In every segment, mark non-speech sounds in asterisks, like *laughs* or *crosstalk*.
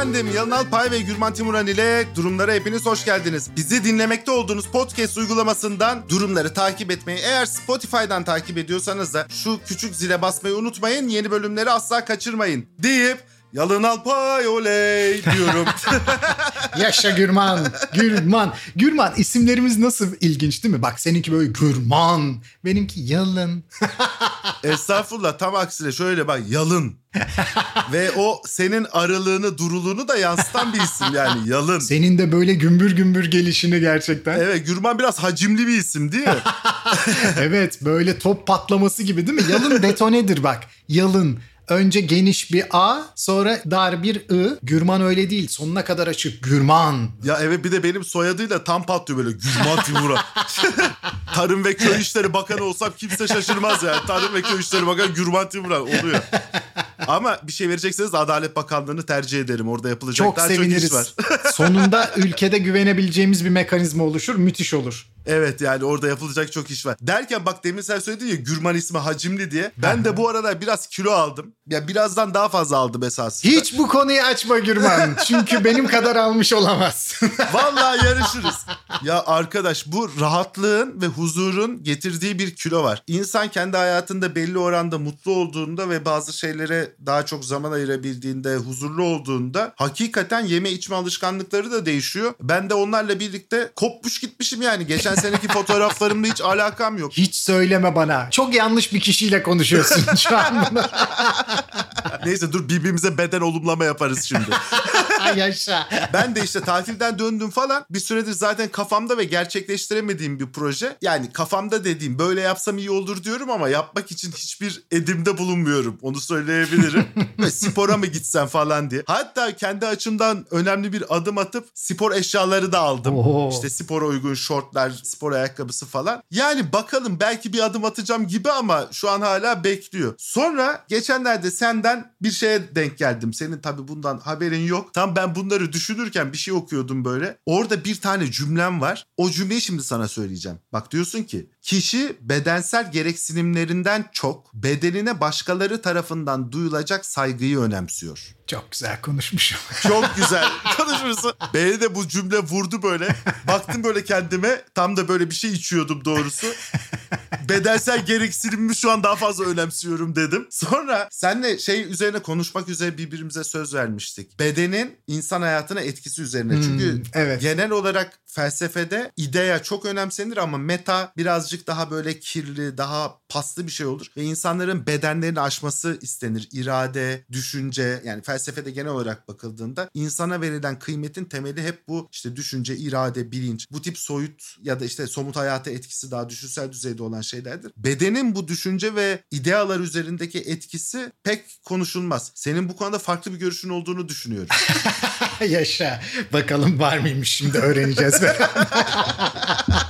Efendim Yalın Alpay ve Gürman Timuran ile durumlara hepiniz hoş geldiniz. Bizi dinlemekte olduğunuz podcast uygulamasından durumları takip etmeyi eğer Spotify'dan takip ediyorsanız da şu küçük zile basmayı unutmayın. Yeni bölümleri asla kaçırmayın deyip Yalın Alpay oley diyorum. *laughs* Yaşa Gürman. Gürman. Gürman isimlerimiz nasıl ilginç değil mi? Bak seninki böyle Gürman. Benimki Yalın. *laughs* Estağfurullah tam aksine şöyle bak Yalın. *laughs* Ve o senin arılığını, duruluğunu da yansıtan bir isim yani Yalın. Senin de böyle gümbür gümbür gelişini gerçekten. Evet Gürman biraz hacimli bir isim değil mi? evet böyle top patlaması gibi değil mi? Yalın detonedir bak. Yalın. Önce geniş bir A sonra dar bir I. Gürman öyle değil. Sonuna kadar açık. Gürman. Ya evet bir de benim soyadıyla tam patlıyor böyle Gürman Timur'a. *laughs* Tarım ve Köy İşleri Bakanı olsam kimse şaşırmaz yani. Tarım ve Köy İşleri Bakanı Gürman Timur'a oluyor. Ama bir şey verecekseniz Adalet Bakanlığı'nı tercih ederim. Orada yapılacak çok daha seviniriz. çok iş var. Sonunda ülkede güvenebileceğimiz bir mekanizma oluşur. Müthiş olur. Evet yani orada yapılacak çok iş var. Derken bak demin sen söyledin ya Gürman ismi hacimli diye. Ben de bu arada biraz kilo aldım. Ya birazdan daha fazla aldım esasında. Hiç bu konuyu açma Gürman. *laughs* Çünkü benim kadar almış olamaz. *laughs* Vallahi yarışırız. Ya arkadaş bu rahatlığın ve huzurun getirdiği bir kilo var. İnsan kendi hayatında belli oranda mutlu olduğunda ve bazı şeylere daha çok zaman ayırabildiğinde, huzurlu olduğunda hakikaten yeme içme alışkanlıkları da değişiyor. Ben de onlarla birlikte kopmuş gitmişim yani. Geçen seneki fotoğraflarımla hiç alakam yok. Hiç söyleme bana. Çok yanlış bir kişiyle konuşuyorsun *laughs* şu an. Neyse dur birbirimize beden olumlama yaparız şimdi. *laughs* Yaşa. Ben de işte tatilden döndüm falan. Bir süredir zaten kafamda ve gerçekleştiremediğim bir proje. Yani kafamda dediğim böyle yapsam iyi olur diyorum ama yapmak için hiçbir edimde bulunmuyorum. Onu söyleyebilirim. *laughs* ve spora mı gitsem falan diye. Hatta kendi açımdan önemli bir adım atıp spor eşyaları da aldım. Oo. İşte spora uygun şortlar, spor ayakkabısı falan. Yani bakalım belki bir adım atacağım gibi ama şu an hala bekliyor. Sonra geçenlerde senden bir şeye denk geldim. Senin tabii bundan haberin yok. Tam ben bunları düşünürken bir şey okuyordum böyle. Orada bir tane cümlem var. O cümleyi şimdi sana söyleyeceğim. Bak diyorsun ki kişi bedensel gereksinimlerinden çok bedenine başkaları tarafından duyulacak saygıyı önemsiyor. Çok güzel konuşmuşum. *laughs* Çok güzel konuşmuşsun. Beni de bu cümle vurdu böyle. Baktım böyle kendime. Tam da böyle bir şey içiyordum doğrusu. Bedensel gereksinimimi şu an daha fazla önemsiyorum dedim. Sonra senle şey üzerine konuşmak üzere birbirimize söz vermiştik. Bedenin insan hayatına etkisi üzerine. Hmm, Çünkü evet. genel olarak felsefede idea çok önemsenir ama meta birazcık daha böyle kirli, daha paslı bir şey olur. Ve insanların bedenlerini aşması istenir. İrade, düşünce yani felsefede genel olarak bakıldığında insana verilen kıymetin temeli hep bu işte düşünce, irade, bilinç. Bu tip soyut ya da işte somut hayata etkisi daha düşünsel düzeyde olan şeylerdir. Bedenin bu düşünce ve idealar üzerindeki etkisi pek konuşulmaz. Senin bu konuda farklı bir görüşün olduğunu düşünüyorum. *laughs* Yaşa. Bakalım var mıymış şimdi öğreneceğiz. *laughs*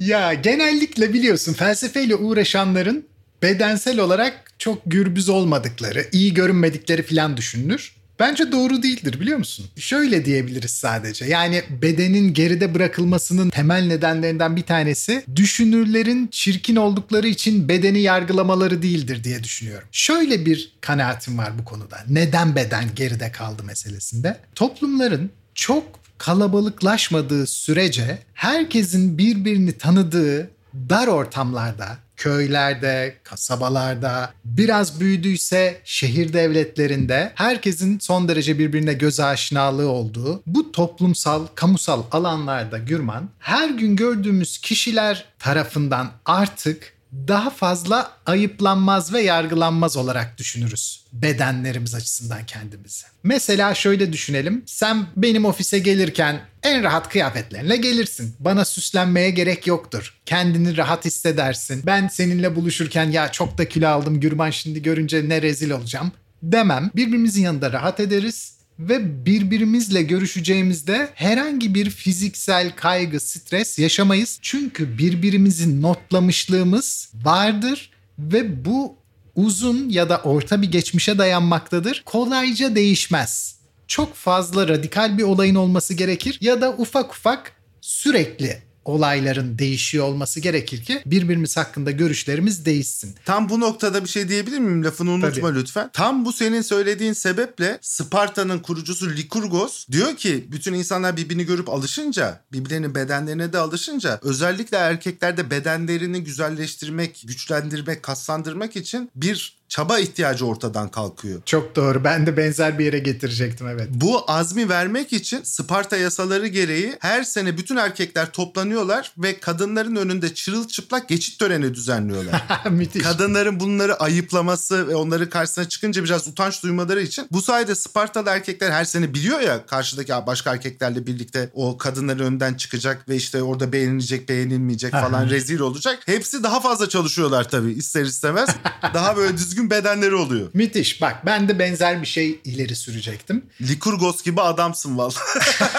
ya genellikle biliyorsun felsefeyle uğraşanların bedensel olarak çok gürbüz olmadıkları, iyi görünmedikleri falan düşünülür. Bence doğru değildir biliyor musun? Şöyle diyebiliriz sadece. Yani bedenin geride bırakılmasının temel nedenlerinden bir tanesi düşünürlerin çirkin oldukları için bedeni yargılamaları değildir diye düşünüyorum. Şöyle bir kanaatim var bu konuda. Neden beden geride kaldı meselesinde? Toplumların çok kalabalıklaşmadığı sürece herkesin birbirini tanıdığı dar ortamlarda köylerde, kasabalarda, biraz büyüdüyse şehir devletlerinde herkesin son derece birbirine göz aşinalığı olduğu bu toplumsal, kamusal alanlarda Gürman her gün gördüğümüz kişiler tarafından artık daha fazla ayıplanmaz ve yargılanmaz olarak düşünürüz bedenlerimiz açısından kendimizi. Mesela şöyle düşünelim. Sen benim ofise gelirken en rahat kıyafetlerinle gelirsin. Bana süslenmeye gerek yoktur. Kendini rahat hissedersin. Ben seninle buluşurken ya çok da kilo aldım Gürman şimdi görünce ne rezil olacağım demem. Birbirimizin yanında rahat ederiz ve birbirimizle görüşeceğimizde herhangi bir fiziksel kaygı, stres yaşamayız. Çünkü birbirimizi notlamışlığımız vardır ve bu uzun ya da orta bir geçmişe dayanmaktadır. Kolayca değişmez. Çok fazla radikal bir olayın olması gerekir ya da ufak ufak sürekli olayların değişiyor olması gerekir ki birbirimiz hakkında görüşlerimiz değişsin. Tam bu noktada bir şey diyebilir miyim? Lafını unutma Tabii. lütfen. Tam bu senin söylediğin sebeple Sparta'nın kurucusu Likurgos diyor ki bütün insanlar birbirini görüp alışınca, birbirlerinin bedenlerine de alışınca özellikle erkeklerde bedenlerini güzelleştirmek, güçlendirmek, kaslandırmak için bir çaba ihtiyacı ortadan kalkıyor. Çok doğru. Ben de benzer bir yere getirecektim evet. Bu azmi vermek için Sparta yasaları gereği her sene bütün erkekler toplanıyorlar ve kadınların önünde çırılçıplak geçit töreni düzenliyorlar. *laughs* Müthiş. Kadınların bunları ayıplaması ve onların karşısına çıkınca biraz utanç duymaları için bu sayede Spartalı erkekler her sene biliyor ya karşıdaki başka erkeklerle birlikte o kadınların önünden çıkacak ve işte orada beğenilecek beğenilmeyecek falan rezil olacak. Hepsi daha fazla çalışıyorlar tabii ister istemez. *laughs* daha böyle düzgün bedenleri oluyor. Müthiş. Bak ben de benzer bir şey ileri sürecektim. Likurgos gibi adamsın vallahi. *laughs*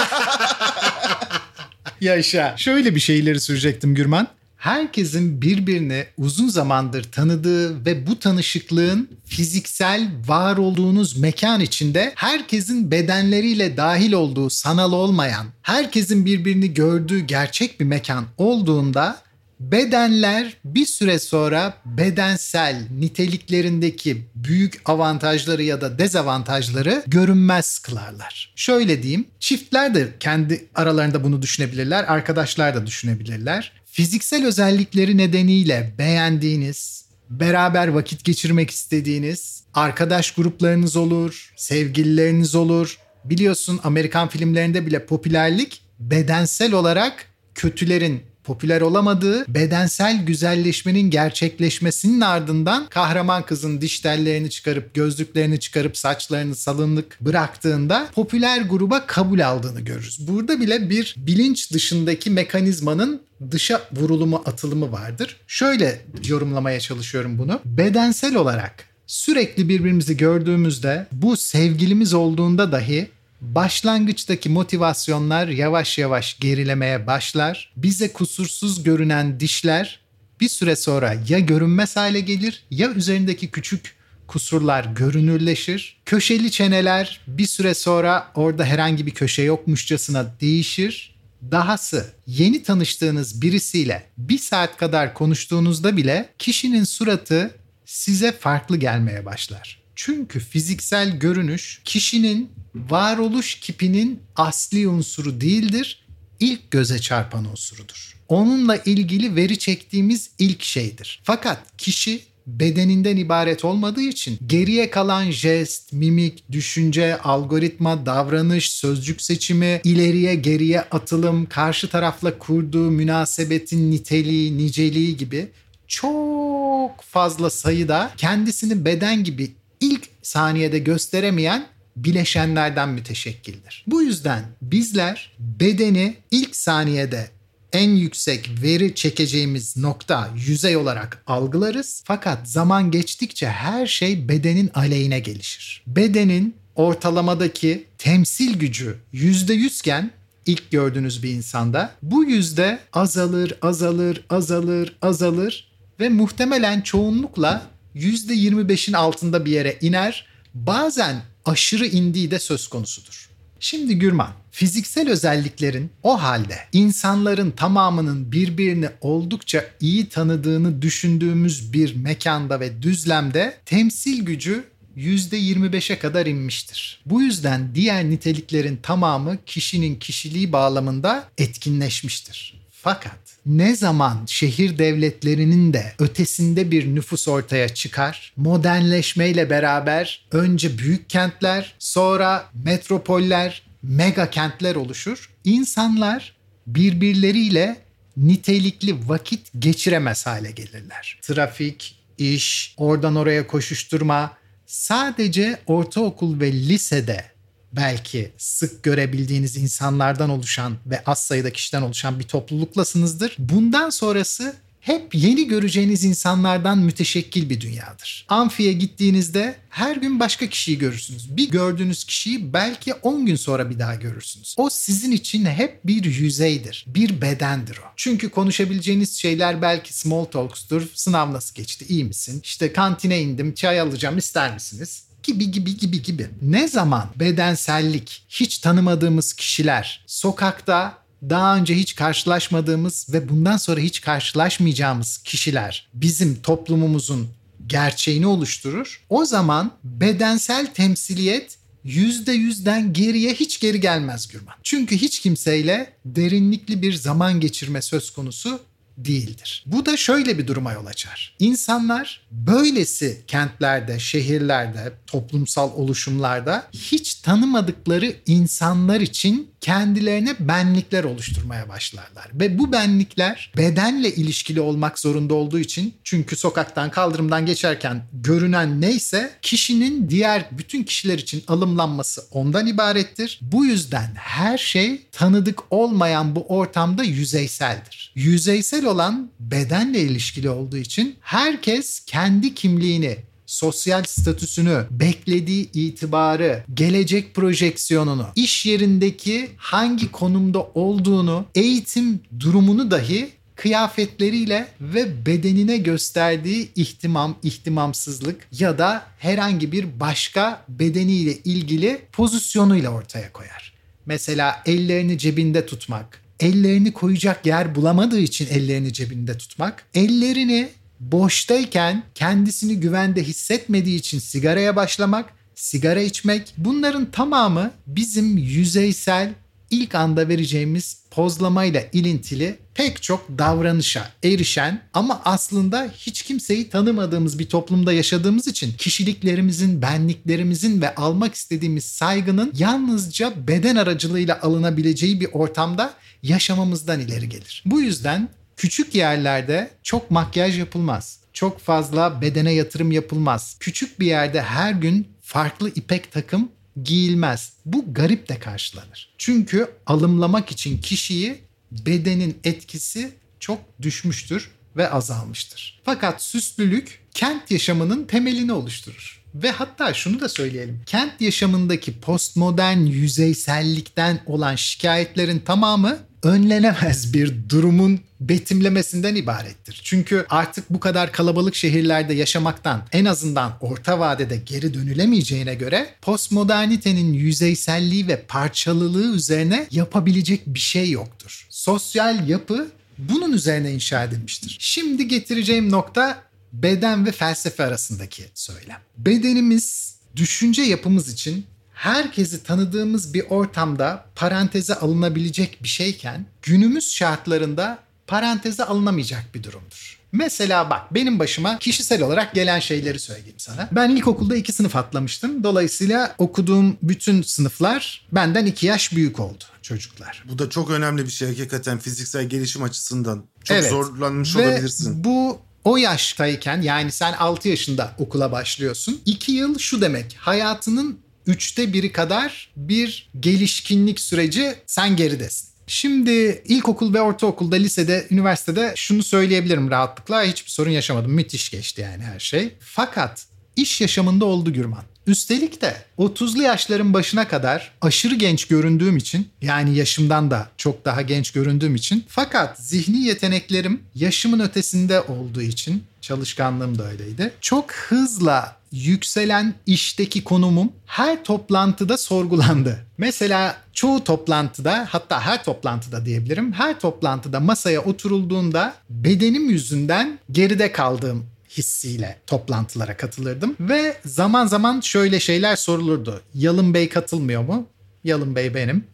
Yaşa. Şöyle bir şey ileri sürecektim Gürman. Herkesin birbirini uzun zamandır tanıdığı ve bu tanışıklığın fiziksel var olduğunuz mekan içinde herkesin bedenleriyle dahil olduğu sanal olmayan, herkesin birbirini gördüğü gerçek bir mekan olduğunda bedenler bir süre sonra bedensel niteliklerindeki büyük avantajları ya da dezavantajları görünmez kılarlar. Şöyle diyeyim, çiftler de kendi aralarında bunu düşünebilirler, arkadaşlar da düşünebilirler. Fiziksel özellikleri nedeniyle beğendiğiniz, beraber vakit geçirmek istediğiniz arkadaş gruplarınız olur, sevgilileriniz olur. Biliyorsun Amerikan filmlerinde bile popülerlik bedensel olarak kötülerin popüler olamadığı bedensel güzelleşmenin gerçekleşmesinin ardından kahraman kızın diş tellerini çıkarıp gözlüklerini çıkarıp saçlarını salınlık bıraktığında popüler gruba kabul aldığını görürüz. Burada bile bir bilinç dışındaki mekanizmanın dışa vurulumu atılımı vardır. Şöyle yorumlamaya çalışıyorum bunu. Bedensel olarak sürekli birbirimizi gördüğümüzde bu sevgilimiz olduğunda dahi başlangıçtaki motivasyonlar yavaş yavaş gerilemeye başlar. Bize kusursuz görünen dişler bir süre sonra ya görünmez hale gelir ya üzerindeki küçük kusurlar görünürleşir. Köşeli çeneler bir süre sonra orada herhangi bir köşe yokmuşçasına değişir. Dahası yeni tanıştığınız birisiyle bir saat kadar konuştuğunuzda bile kişinin suratı size farklı gelmeye başlar. Çünkü fiziksel görünüş kişinin varoluş kipinin asli unsuru değildir, ilk göze çarpan unsurudur. Onunla ilgili veri çektiğimiz ilk şeydir. Fakat kişi bedeninden ibaret olmadığı için geriye kalan jest, mimik, düşünce, algoritma, davranış, sözcük seçimi, ileriye geriye atılım, karşı tarafla kurduğu münasebetin niteliği, niceliği gibi çok fazla sayıda kendisini beden gibi ilk saniyede gösteremeyen bileşenlerden müteşekkildir. Bu yüzden bizler bedeni ilk saniyede en yüksek veri çekeceğimiz nokta yüzey olarak algılarız. Fakat zaman geçtikçe her şey bedenin aleyhine gelişir. Bedenin ortalamadaki temsil gücü %100 iken ilk gördüğünüz bir insanda bu yüzde azalır, azalır, azalır, azalır ve muhtemelen çoğunlukla %25'in altında bir yere iner. Bazen aşırı indiği de söz konusudur. Şimdi Gürman, fiziksel özelliklerin o halde insanların tamamının birbirini oldukça iyi tanıdığını düşündüğümüz bir mekanda ve düzlemde temsil gücü %25'e kadar inmiştir. Bu yüzden diğer niteliklerin tamamı kişinin kişiliği bağlamında etkinleşmiştir. Fakat ne zaman şehir devletlerinin de ötesinde bir nüfus ortaya çıkar, modernleşmeyle beraber önce büyük kentler, sonra metropoller, mega kentler oluşur. İnsanlar birbirleriyle nitelikli vakit geçiremez hale gelirler. Trafik, iş, oradan oraya koşuşturma sadece ortaokul ve lisede belki sık görebildiğiniz insanlardan oluşan ve az sayıda kişiden oluşan bir topluluklasınızdır. Bundan sonrası hep yeni göreceğiniz insanlardan müteşekkil bir dünyadır. Amfiye gittiğinizde her gün başka kişiyi görürsünüz. Bir gördüğünüz kişiyi belki 10 gün sonra bir daha görürsünüz. O sizin için hep bir yüzeydir. Bir bedendir o. Çünkü konuşabileceğiniz şeyler belki small talks'tur. Sınav nasıl geçti? İyi misin? İşte kantine indim. Çay alacağım. ister misiniz? Gibi gibi gibi gibi. Ne zaman bedensellik, hiç tanımadığımız kişiler sokakta daha önce hiç karşılaşmadığımız ve bundan sonra hiç karşılaşmayacağımız kişiler bizim toplumumuzun gerçeğini oluşturur. O zaman bedensel temsiliyet yüzde yüzden geriye hiç geri gelmez Gürman. Çünkü hiç kimseyle derinlikli bir zaman geçirme söz konusu değildir. Bu da şöyle bir duruma yol açar. İnsanlar böylesi kentlerde, şehirlerde, toplumsal oluşumlarda hiç tanımadıkları insanlar için kendilerine benlikler oluşturmaya başlarlar. Ve bu benlikler bedenle ilişkili olmak zorunda olduğu için çünkü sokaktan kaldırımdan geçerken görünen neyse kişinin diğer bütün kişiler için alımlanması ondan ibarettir. Bu yüzden her şey tanıdık olmayan bu ortamda yüzeyseldir. Yüzeysel olan bedenle ilişkili olduğu için herkes kendi kimliğini sosyal statüsünü, beklediği itibarı, gelecek projeksiyonunu, iş yerindeki hangi konumda olduğunu, eğitim durumunu dahi kıyafetleriyle ve bedenine gösterdiği ihtimam, ihtimamsızlık ya da herhangi bir başka bedeniyle ilgili pozisyonuyla ortaya koyar. Mesela ellerini cebinde tutmak, ellerini koyacak yer bulamadığı için ellerini cebinde tutmak, ellerini boştayken kendisini güvende hissetmediği için sigaraya başlamak, sigara içmek bunların tamamı bizim yüzeysel ilk anda vereceğimiz pozlamayla ilintili pek çok davranışa erişen ama aslında hiç kimseyi tanımadığımız bir toplumda yaşadığımız için kişiliklerimizin, benliklerimizin ve almak istediğimiz saygının yalnızca beden aracılığıyla alınabileceği bir ortamda yaşamamızdan ileri gelir. Bu yüzden Küçük yerlerde çok makyaj yapılmaz. Çok fazla bedene yatırım yapılmaz. Küçük bir yerde her gün farklı ipek takım giyilmez. Bu garip de karşılanır. Çünkü alımlamak için kişiyi bedenin etkisi çok düşmüştür ve azalmıştır. Fakat süslülük kent yaşamının temelini oluşturur. Ve hatta şunu da söyleyelim. Kent yaşamındaki postmodern yüzeysellikten olan şikayetlerin tamamı önlenemez bir durumun betimlemesinden ibarettir. Çünkü artık bu kadar kalabalık şehirlerde yaşamaktan en azından orta vadede geri dönülemeyeceğine göre postmodernitenin yüzeyselliği ve parçalılığı üzerine yapabilecek bir şey yoktur. Sosyal yapı bunun üzerine inşa edilmiştir. Şimdi getireceğim nokta beden ve felsefe arasındaki söylem. Bedenimiz düşünce yapımız için herkesi tanıdığımız bir ortamda paranteze alınabilecek bir şeyken günümüz şartlarında paranteze alınamayacak bir durumdur. Mesela bak benim başıma kişisel olarak gelen şeyleri söyleyeyim sana. Ben ilkokulda iki sınıf atlamıştım. Dolayısıyla okuduğum bütün sınıflar benden iki yaş büyük oldu çocuklar. Bu da çok önemli bir şey hakikaten fiziksel gelişim açısından. Çok Evet. zorlanmış Ve olabilirsin. bu o yaştayken yani sen 6 yaşında okula başlıyorsun. 2 yıl şu demek hayatının üçte biri kadar bir gelişkinlik süreci sen geridesin. Şimdi ilkokul ve ortaokulda, lisede, üniversitede şunu söyleyebilirim rahatlıkla. Hiçbir sorun yaşamadım. Müthiş geçti yani her şey. Fakat iş yaşamında oldu Gürman. Üstelik de 30'lu yaşların başına kadar aşırı genç göründüğüm için yani yaşımdan da çok daha genç göründüğüm için fakat zihni yeteneklerim yaşımın ötesinde olduğu için çalışkanlığım da öyleydi. Çok hızla yükselen işteki konumum her toplantıda sorgulandı. Mesela çoğu toplantıda hatta her toplantıda diyebilirim. Her toplantıda masaya oturulduğunda bedenim yüzünden geride kaldığım hissiyle toplantılara katılırdım. Ve zaman zaman şöyle şeyler sorulurdu. Yalın Bey katılmıyor mu? Yalın Bey benim.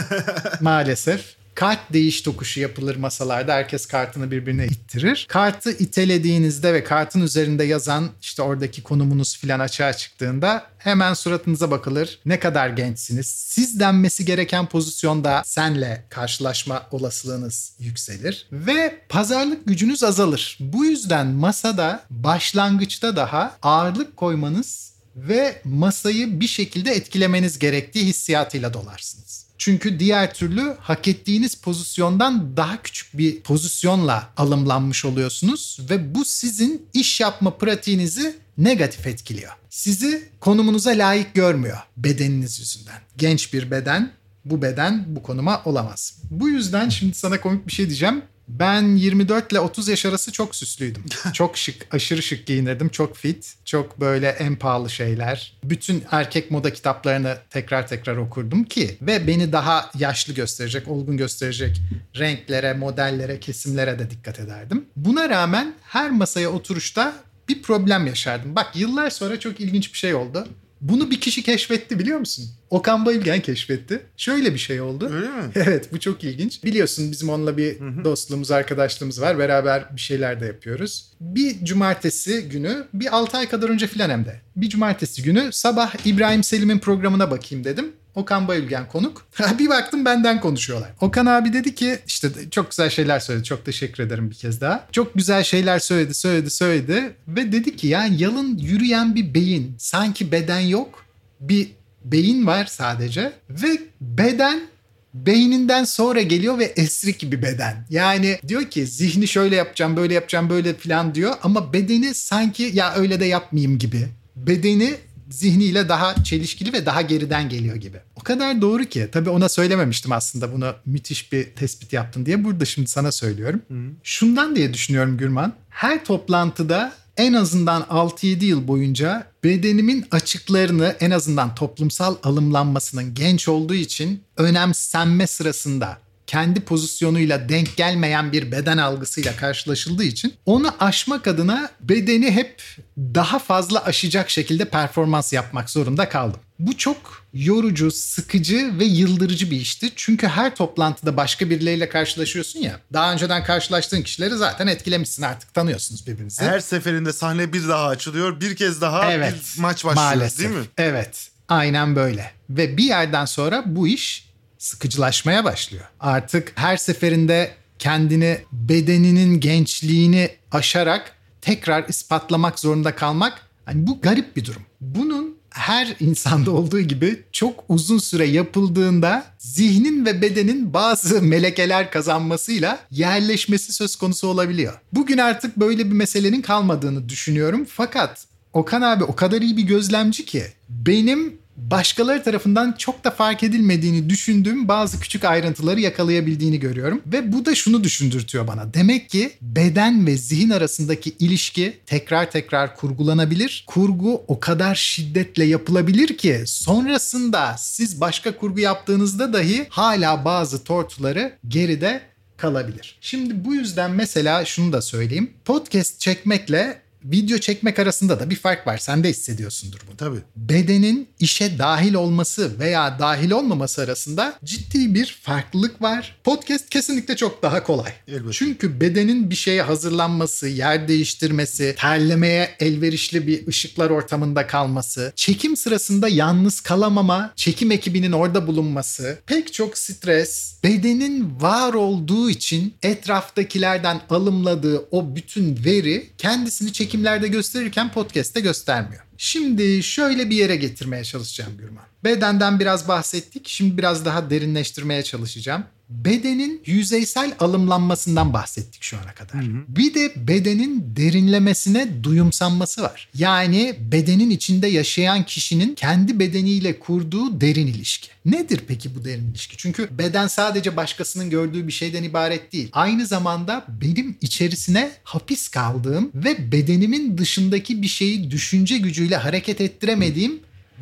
*laughs* Maalesef. Kart değiş tokuşu yapılır masalarda. Herkes kartını birbirine ittirir. Kartı itelediğinizde ve kartın üzerinde yazan işte oradaki konumunuz filan açığa çıktığında hemen suratınıza bakılır. Ne kadar gençsiniz. Siz denmesi gereken pozisyonda senle karşılaşma olasılığınız yükselir ve pazarlık gücünüz azalır. Bu yüzden masada başlangıçta daha ağırlık koymanız ve masayı bir şekilde etkilemeniz gerektiği hissiyatıyla dolarsınız. Çünkü diğer türlü hak ettiğiniz pozisyondan daha küçük bir pozisyonla alımlanmış oluyorsunuz ve bu sizin iş yapma pratiğinizi negatif etkiliyor. Sizi konumunuza layık görmüyor bedeniniz yüzünden. Genç bir beden bu beden bu konuma olamaz. Bu yüzden şimdi sana komik bir şey diyeceğim. Ben 24 ile 30 yaş arası çok süslüydüm. *laughs* çok şık, aşırı şık giyinirdim. Çok fit, çok böyle en pahalı şeyler. Bütün erkek moda kitaplarını tekrar tekrar okurdum ki ve beni daha yaşlı gösterecek, olgun gösterecek renklere, modellere, kesimlere de dikkat ederdim. Buna rağmen her masaya oturuşta bir problem yaşardım. Bak yıllar sonra çok ilginç bir şey oldu. Bunu bir kişi keşfetti biliyor musun? Okan Bayülgen keşfetti. Şöyle bir şey oldu. Öyle mi? *laughs* Evet bu çok ilginç. Biliyorsun bizim onunla bir dostluğumuz, arkadaşlığımız var. Beraber bir şeyler de yapıyoruz. Bir cumartesi günü, bir 6 ay kadar önce filan hem de. Bir cumartesi günü sabah İbrahim Selim'in programına bakayım dedim. Okan Bayülgen konuk. *laughs* bir baktım benden konuşuyorlar. Okan abi dedi ki işte çok güzel şeyler söyledi. Çok teşekkür ederim bir kez daha. Çok güzel şeyler söyledi, söyledi, söyledi. Ve dedi ki yani yalın yürüyen bir beyin. Sanki beden yok. Bir beyin var sadece. Ve beden beyninden sonra geliyor ve esrik bir beden. Yani diyor ki zihni şöyle yapacağım, böyle yapacağım, böyle falan diyor. Ama bedeni sanki ya öyle de yapmayayım gibi. Bedeni zihniyle daha çelişkili ve daha geriden geliyor gibi. O kadar doğru ki. Tabii ona söylememiştim aslında bunu müthiş bir tespit yaptın diye. Burada şimdi sana söylüyorum. Hı. Şundan diye düşünüyorum Gürman. Her toplantıda en azından 6-7 yıl boyunca bedenimin açıklarını en azından toplumsal alımlanmasının genç olduğu için önemsenme sırasında kendi pozisyonuyla denk gelmeyen bir beden algısıyla karşılaşıldığı için onu aşmak adına bedeni hep daha fazla aşacak şekilde performans yapmak zorunda kaldım. Bu çok yorucu, sıkıcı ve yıldırıcı bir işti. Çünkü her toplantıda başka birileriyle karşılaşıyorsun ya. Daha önceden karşılaştığın kişileri zaten etkilemişsin artık tanıyorsunuz birbirinizi. Her seferinde sahne bir daha açılıyor. Bir kez daha evet, bir maç başlıyor maalesef. değil mi? Evet. Aynen böyle. Ve bir yerden sonra bu iş sıkıcılaşmaya başlıyor. Artık her seferinde kendini bedeninin gençliğini aşarak tekrar ispatlamak zorunda kalmak hani bu garip bir durum. Bunun her insanda *laughs* olduğu gibi çok uzun süre yapıldığında zihnin ve bedenin bazı melekeler kazanmasıyla yerleşmesi söz konusu olabiliyor. Bugün artık böyle bir meselenin kalmadığını düşünüyorum. Fakat Okan abi o kadar iyi bir gözlemci ki benim başkaları tarafından çok da fark edilmediğini düşündüğüm bazı küçük ayrıntıları yakalayabildiğini görüyorum. Ve bu da şunu düşündürtüyor bana. Demek ki beden ve zihin arasındaki ilişki tekrar tekrar kurgulanabilir. Kurgu o kadar şiddetle yapılabilir ki sonrasında siz başka kurgu yaptığınızda dahi hala bazı tortuları geride kalabilir. Şimdi bu yüzden mesela şunu da söyleyeyim. Podcast çekmekle video çekmek arasında da bir fark var. Sen de hissediyorsundur bunu. Tabii. Bedenin işe dahil olması veya dahil olmaması arasında ciddi bir farklılık var. Podcast kesinlikle çok daha kolay. Elbette. Çünkü bedenin bir şeye hazırlanması, yer değiştirmesi, terlemeye elverişli bir ışıklar ortamında kalması, çekim sırasında yalnız kalamama, çekim ekibinin orada bulunması, pek çok stres, bedenin var olduğu için etraftakilerden alımladığı o bütün veri kendisini çekim çekimlerde gösterirken podcast'te göstermiyor. Şimdi şöyle bir yere getirmeye çalışacağım Gürman. Bedenden biraz bahsettik. Şimdi biraz daha derinleştirmeye çalışacağım bedenin yüzeysel alımlanmasından bahsettik şu ana kadar. Hı hı. Bir de bedenin derinlemesine duyumsanması var. Yani bedenin içinde yaşayan kişinin kendi bedeniyle kurduğu derin ilişki. Nedir peki bu derin ilişki? Çünkü beden sadece başkasının gördüğü bir şeyden ibaret değil. Aynı zamanda benim içerisine hapis kaldığım ve bedenimin dışındaki bir şeyi düşünce gücüyle hareket ettiremediğim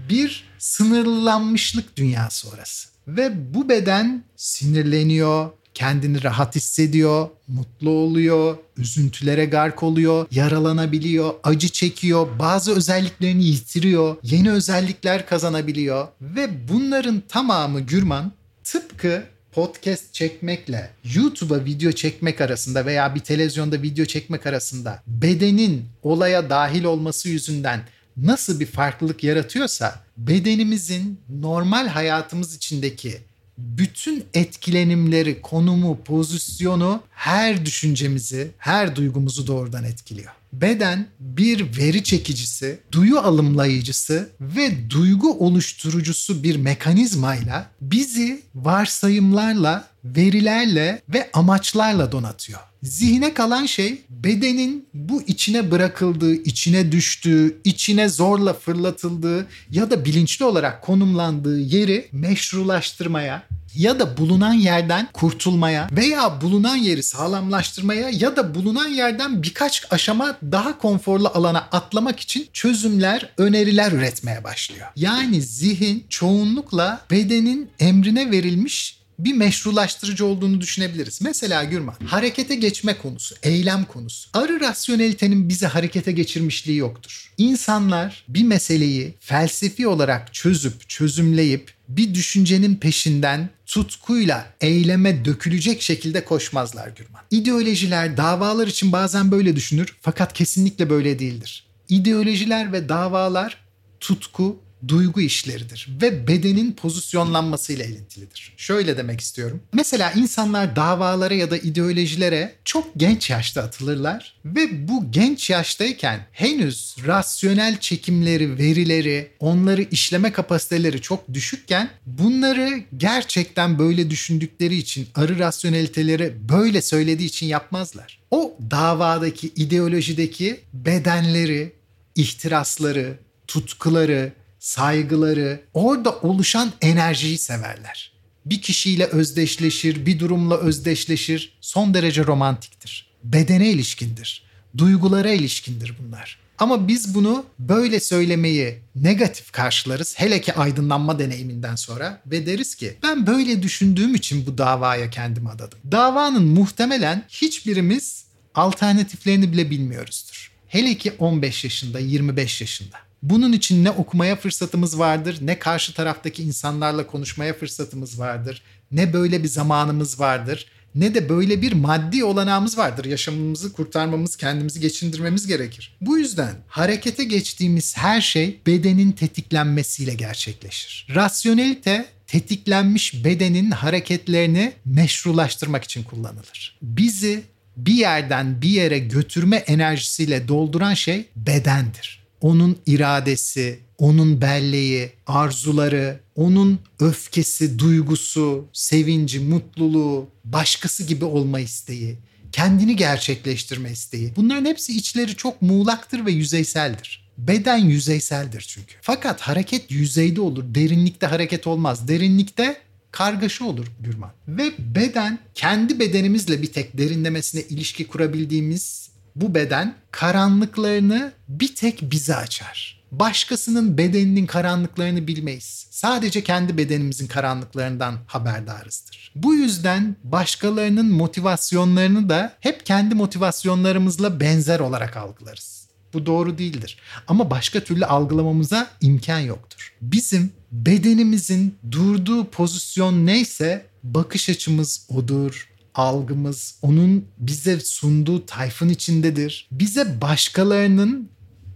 bir sınırlanmışlık dünyası orası. Ve bu beden sinirleniyor, kendini rahat hissediyor, mutlu oluyor, üzüntülere gark oluyor, yaralanabiliyor, acı çekiyor, bazı özelliklerini yitiriyor, yeni özellikler kazanabiliyor. Ve bunların tamamı Gürman tıpkı podcast çekmekle YouTube'a video çekmek arasında veya bir televizyonda video çekmek arasında bedenin olaya dahil olması yüzünden nasıl bir farklılık yaratıyorsa bedenimizin normal hayatımız içindeki bütün etkilenimleri, konumu, pozisyonu her düşüncemizi, her duygumuzu doğrudan etkiliyor. Beden bir veri çekicisi, duyu alımlayıcısı ve duygu oluşturucusu bir mekanizmayla bizi varsayımlarla, verilerle ve amaçlarla donatıyor. Zihne kalan şey bedenin bu içine bırakıldığı, içine düştüğü, içine zorla fırlatıldığı ya da bilinçli olarak konumlandığı yeri meşrulaştırmaya, ya da bulunan yerden kurtulmaya veya bulunan yeri sağlamlaştırmaya ya da bulunan yerden birkaç aşama daha konforlu alana atlamak için çözümler, öneriler üretmeye başlıyor. Yani zihin çoğunlukla bedenin emrine verilmiş bir meşrulaştırıcı olduğunu düşünebiliriz. Mesela Gürman, harekete geçme konusu, eylem konusu. Arı rasyonelitenin bizi harekete geçirmişliği yoktur. İnsanlar bir meseleyi felsefi olarak çözüp, çözümleyip bir düşüncenin peşinden tutkuyla eyleme dökülecek şekilde koşmazlar Gürman. İdeolojiler, davalar için bazen böyle düşünür fakat kesinlikle böyle değildir. İdeolojiler ve davalar tutku, duygu işleridir ve bedenin pozisyonlanmasıyla ilintilidir. Şöyle demek istiyorum. Mesela insanlar davalara ya da ideolojilere çok genç yaşta atılırlar ve bu genç yaştayken henüz rasyonel çekimleri, verileri, onları işleme kapasiteleri çok düşükken bunları gerçekten böyle düşündükleri için, arı rasyoneliteleri böyle söylediği için yapmazlar. O davadaki, ideolojideki bedenleri, ihtirasları, tutkuları, saygıları, orada oluşan enerjiyi severler. Bir kişiyle özdeşleşir, bir durumla özdeşleşir. Son derece romantiktir. Bedene ilişkindir. Duygulara ilişkindir bunlar. Ama biz bunu böyle söylemeyi negatif karşılarız. Hele ki aydınlanma deneyiminden sonra ve deriz ki ben böyle düşündüğüm için bu davaya kendimi adadım. Davanın muhtemelen hiçbirimiz alternatiflerini bile bilmiyoruzdur. Hele ki 15 yaşında, 25 yaşında. Bunun için ne okumaya fırsatımız vardır, ne karşı taraftaki insanlarla konuşmaya fırsatımız vardır, ne böyle bir zamanımız vardır, ne de böyle bir maddi olanağımız vardır. Yaşamımızı kurtarmamız, kendimizi geçindirmemiz gerekir. Bu yüzden harekete geçtiğimiz her şey bedenin tetiklenmesiyle gerçekleşir. Rasyonelite tetiklenmiş bedenin hareketlerini meşrulaştırmak için kullanılır. Bizi bir yerden bir yere götürme enerjisiyle dolduran şey bedendir onun iradesi, onun belleği, arzuları, onun öfkesi, duygusu, sevinci, mutluluğu, başkası gibi olma isteği, kendini gerçekleştirme isteği. Bunların hepsi içleri çok muğlaktır ve yüzeyseldir. Beden yüzeyseldir çünkü. Fakat hareket yüzeyde olur, derinlikte hareket olmaz. Derinlikte kargaşa olur Gürman. Ve beden kendi bedenimizle bir tek derinlemesine ilişki kurabildiğimiz bu beden karanlıklarını bir tek bize açar. Başkasının bedeninin karanlıklarını bilmeyiz. Sadece kendi bedenimizin karanlıklarından haberdarızdır. Bu yüzden başkalarının motivasyonlarını da hep kendi motivasyonlarımızla benzer olarak algılarız. Bu doğru değildir. Ama başka türlü algılamamıza imkan yoktur. Bizim bedenimizin durduğu pozisyon neyse bakış açımız odur, algımız onun bize sunduğu tayfın içindedir. Bize başkalarının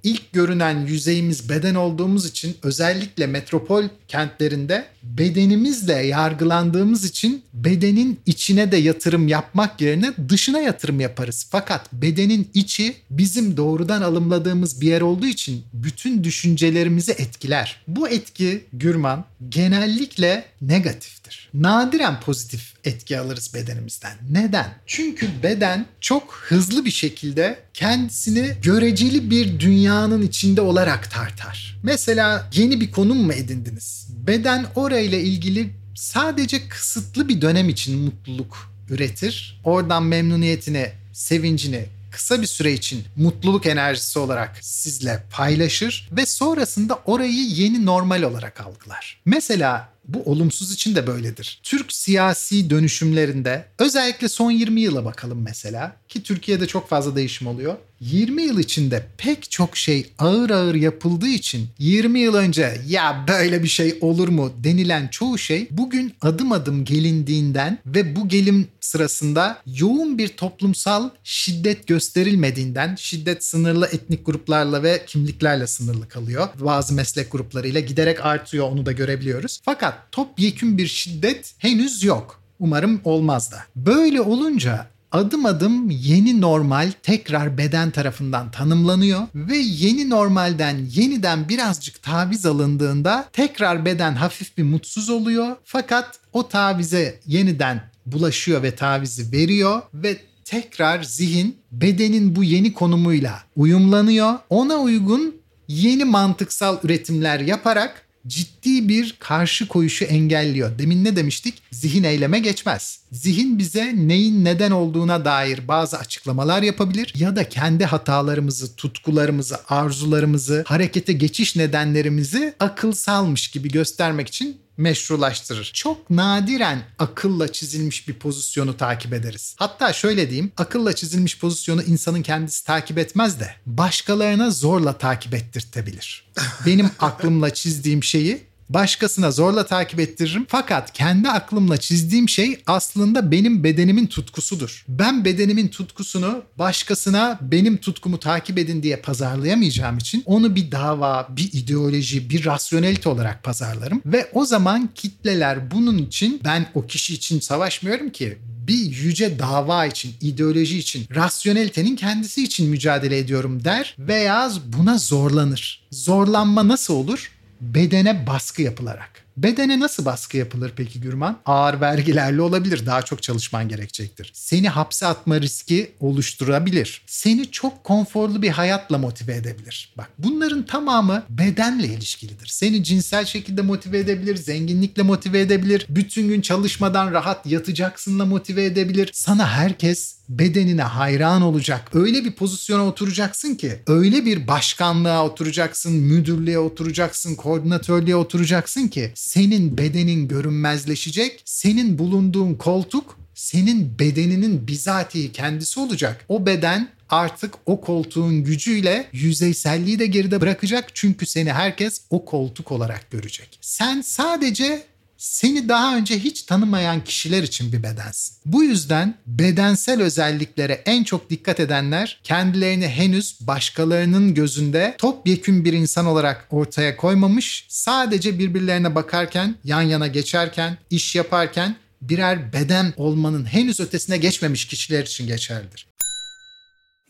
ilk görünen yüzeyimiz beden olduğumuz için özellikle metropol kentlerinde bedenimizle yargılandığımız için bedenin içine de yatırım yapmak yerine dışına yatırım yaparız. Fakat bedenin içi bizim doğrudan alımladığımız bir yer olduğu için bütün düşüncelerimizi etkiler. Bu etki Gürman genellikle negatiftir. Nadiren pozitif etki alırız bedenimizden. Neden? Çünkü beden çok hızlı bir şekilde kendisini göreceli bir dünyanın içinde olarak tartar. Mesela yeni bir konum mu edindiniz? Beden orayla ilgili sadece kısıtlı bir dönem için mutluluk üretir. Oradan memnuniyetini, sevincini kısa bir süre için mutluluk enerjisi olarak sizle paylaşır ve sonrasında orayı yeni normal olarak algılar. Mesela bu olumsuz için de böyledir. Türk siyasi dönüşümlerinde özellikle son 20 yıla bakalım mesela ki Türkiye'de çok fazla değişim oluyor. 20 yıl içinde pek çok şey ağır ağır yapıldığı için 20 yıl önce ya böyle bir şey olur mu denilen çoğu şey bugün adım adım gelindiğinden ve bu gelim sırasında yoğun bir toplumsal şiddet gösterilmediğinden şiddet sınırlı etnik gruplarla ve kimliklerle sınırlı kalıyor. Bazı meslek gruplarıyla giderek artıyor onu da görebiliyoruz. Fakat topyekün bir şiddet henüz yok. Umarım olmaz da. Böyle olunca adım adım yeni normal tekrar beden tarafından tanımlanıyor ve yeni normalden yeniden birazcık taviz alındığında tekrar beden hafif bir mutsuz oluyor. Fakat o tavize yeniden bulaşıyor ve tavizi veriyor ve tekrar zihin bedenin bu yeni konumuyla uyumlanıyor. Ona uygun yeni mantıksal üretimler yaparak ciddi bir karşı koyuşu engelliyor. Demin ne demiştik? Zihin eyleme geçmez. Zihin bize neyin neden olduğuna dair bazı açıklamalar yapabilir ya da kendi hatalarımızı, tutkularımızı, arzularımızı, harekete geçiş nedenlerimizi akılsalmış gibi göstermek için meşrulaştırır. Çok nadiren akılla çizilmiş bir pozisyonu takip ederiz. Hatta şöyle diyeyim, akılla çizilmiş pozisyonu insanın kendisi takip etmez de başkalarına zorla takip ettirtebilir. Benim *laughs* aklımla çizdiğim şeyi başkasına zorla takip ettiririm. Fakat kendi aklımla çizdiğim şey aslında benim bedenimin tutkusudur. Ben bedenimin tutkusunu başkasına benim tutkumu takip edin diye pazarlayamayacağım için onu bir dava, bir ideoloji, bir rasyonelite olarak pazarlarım ve o zaman kitleler bunun için ben o kişi için savaşmıyorum ki bir yüce dava için, ideoloji için, rasyonelitenin kendisi için mücadele ediyorum der veya buna zorlanır. Zorlanma nasıl olur? Bedene baskı yapılarak. Bedene nasıl baskı yapılır peki Gürman? Ağır vergilerle olabilir. Daha çok çalışman gerekecektir. Seni hapse atma riski oluşturabilir. Seni çok konforlu bir hayatla motive edebilir. Bak bunların tamamı bedenle ilişkilidir. Seni cinsel şekilde motive edebilir, zenginlikle motive edebilir, bütün gün çalışmadan rahat yatacaksınla motive edebilir. Sana herkes bedenine hayran olacak. Öyle bir pozisyona oturacaksın ki, öyle bir başkanlığa oturacaksın, müdürlüğe oturacaksın, koordinatörlüğe oturacaksın ki senin bedenin görünmezleşecek. Senin bulunduğun koltuk senin bedeninin bizatihi kendisi olacak. O beden artık o koltuğun gücüyle yüzeyselliği de geride bırakacak çünkü seni herkes o koltuk olarak görecek. Sen sadece seni daha önce hiç tanımayan kişiler için bir bedensin. Bu yüzden bedensel özelliklere en çok dikkat edenler kendilerini henüz başkalarının gözünde topyekün bir insan olarak ortaya koymamış, sadece birbirlerine bakarken, yan yana geçerken, iş yaparken birer beden olmanın henüz ötesine geçmemiş kişiler için geçerlidir.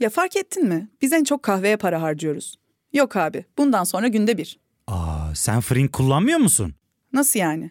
Ya fark ettin mi? Biz en çok kahveye para harcıyoruz. Yok abi, bundan sonra günde bir. Aa, sen Frink kullanmıyor musun? Nasıl yani?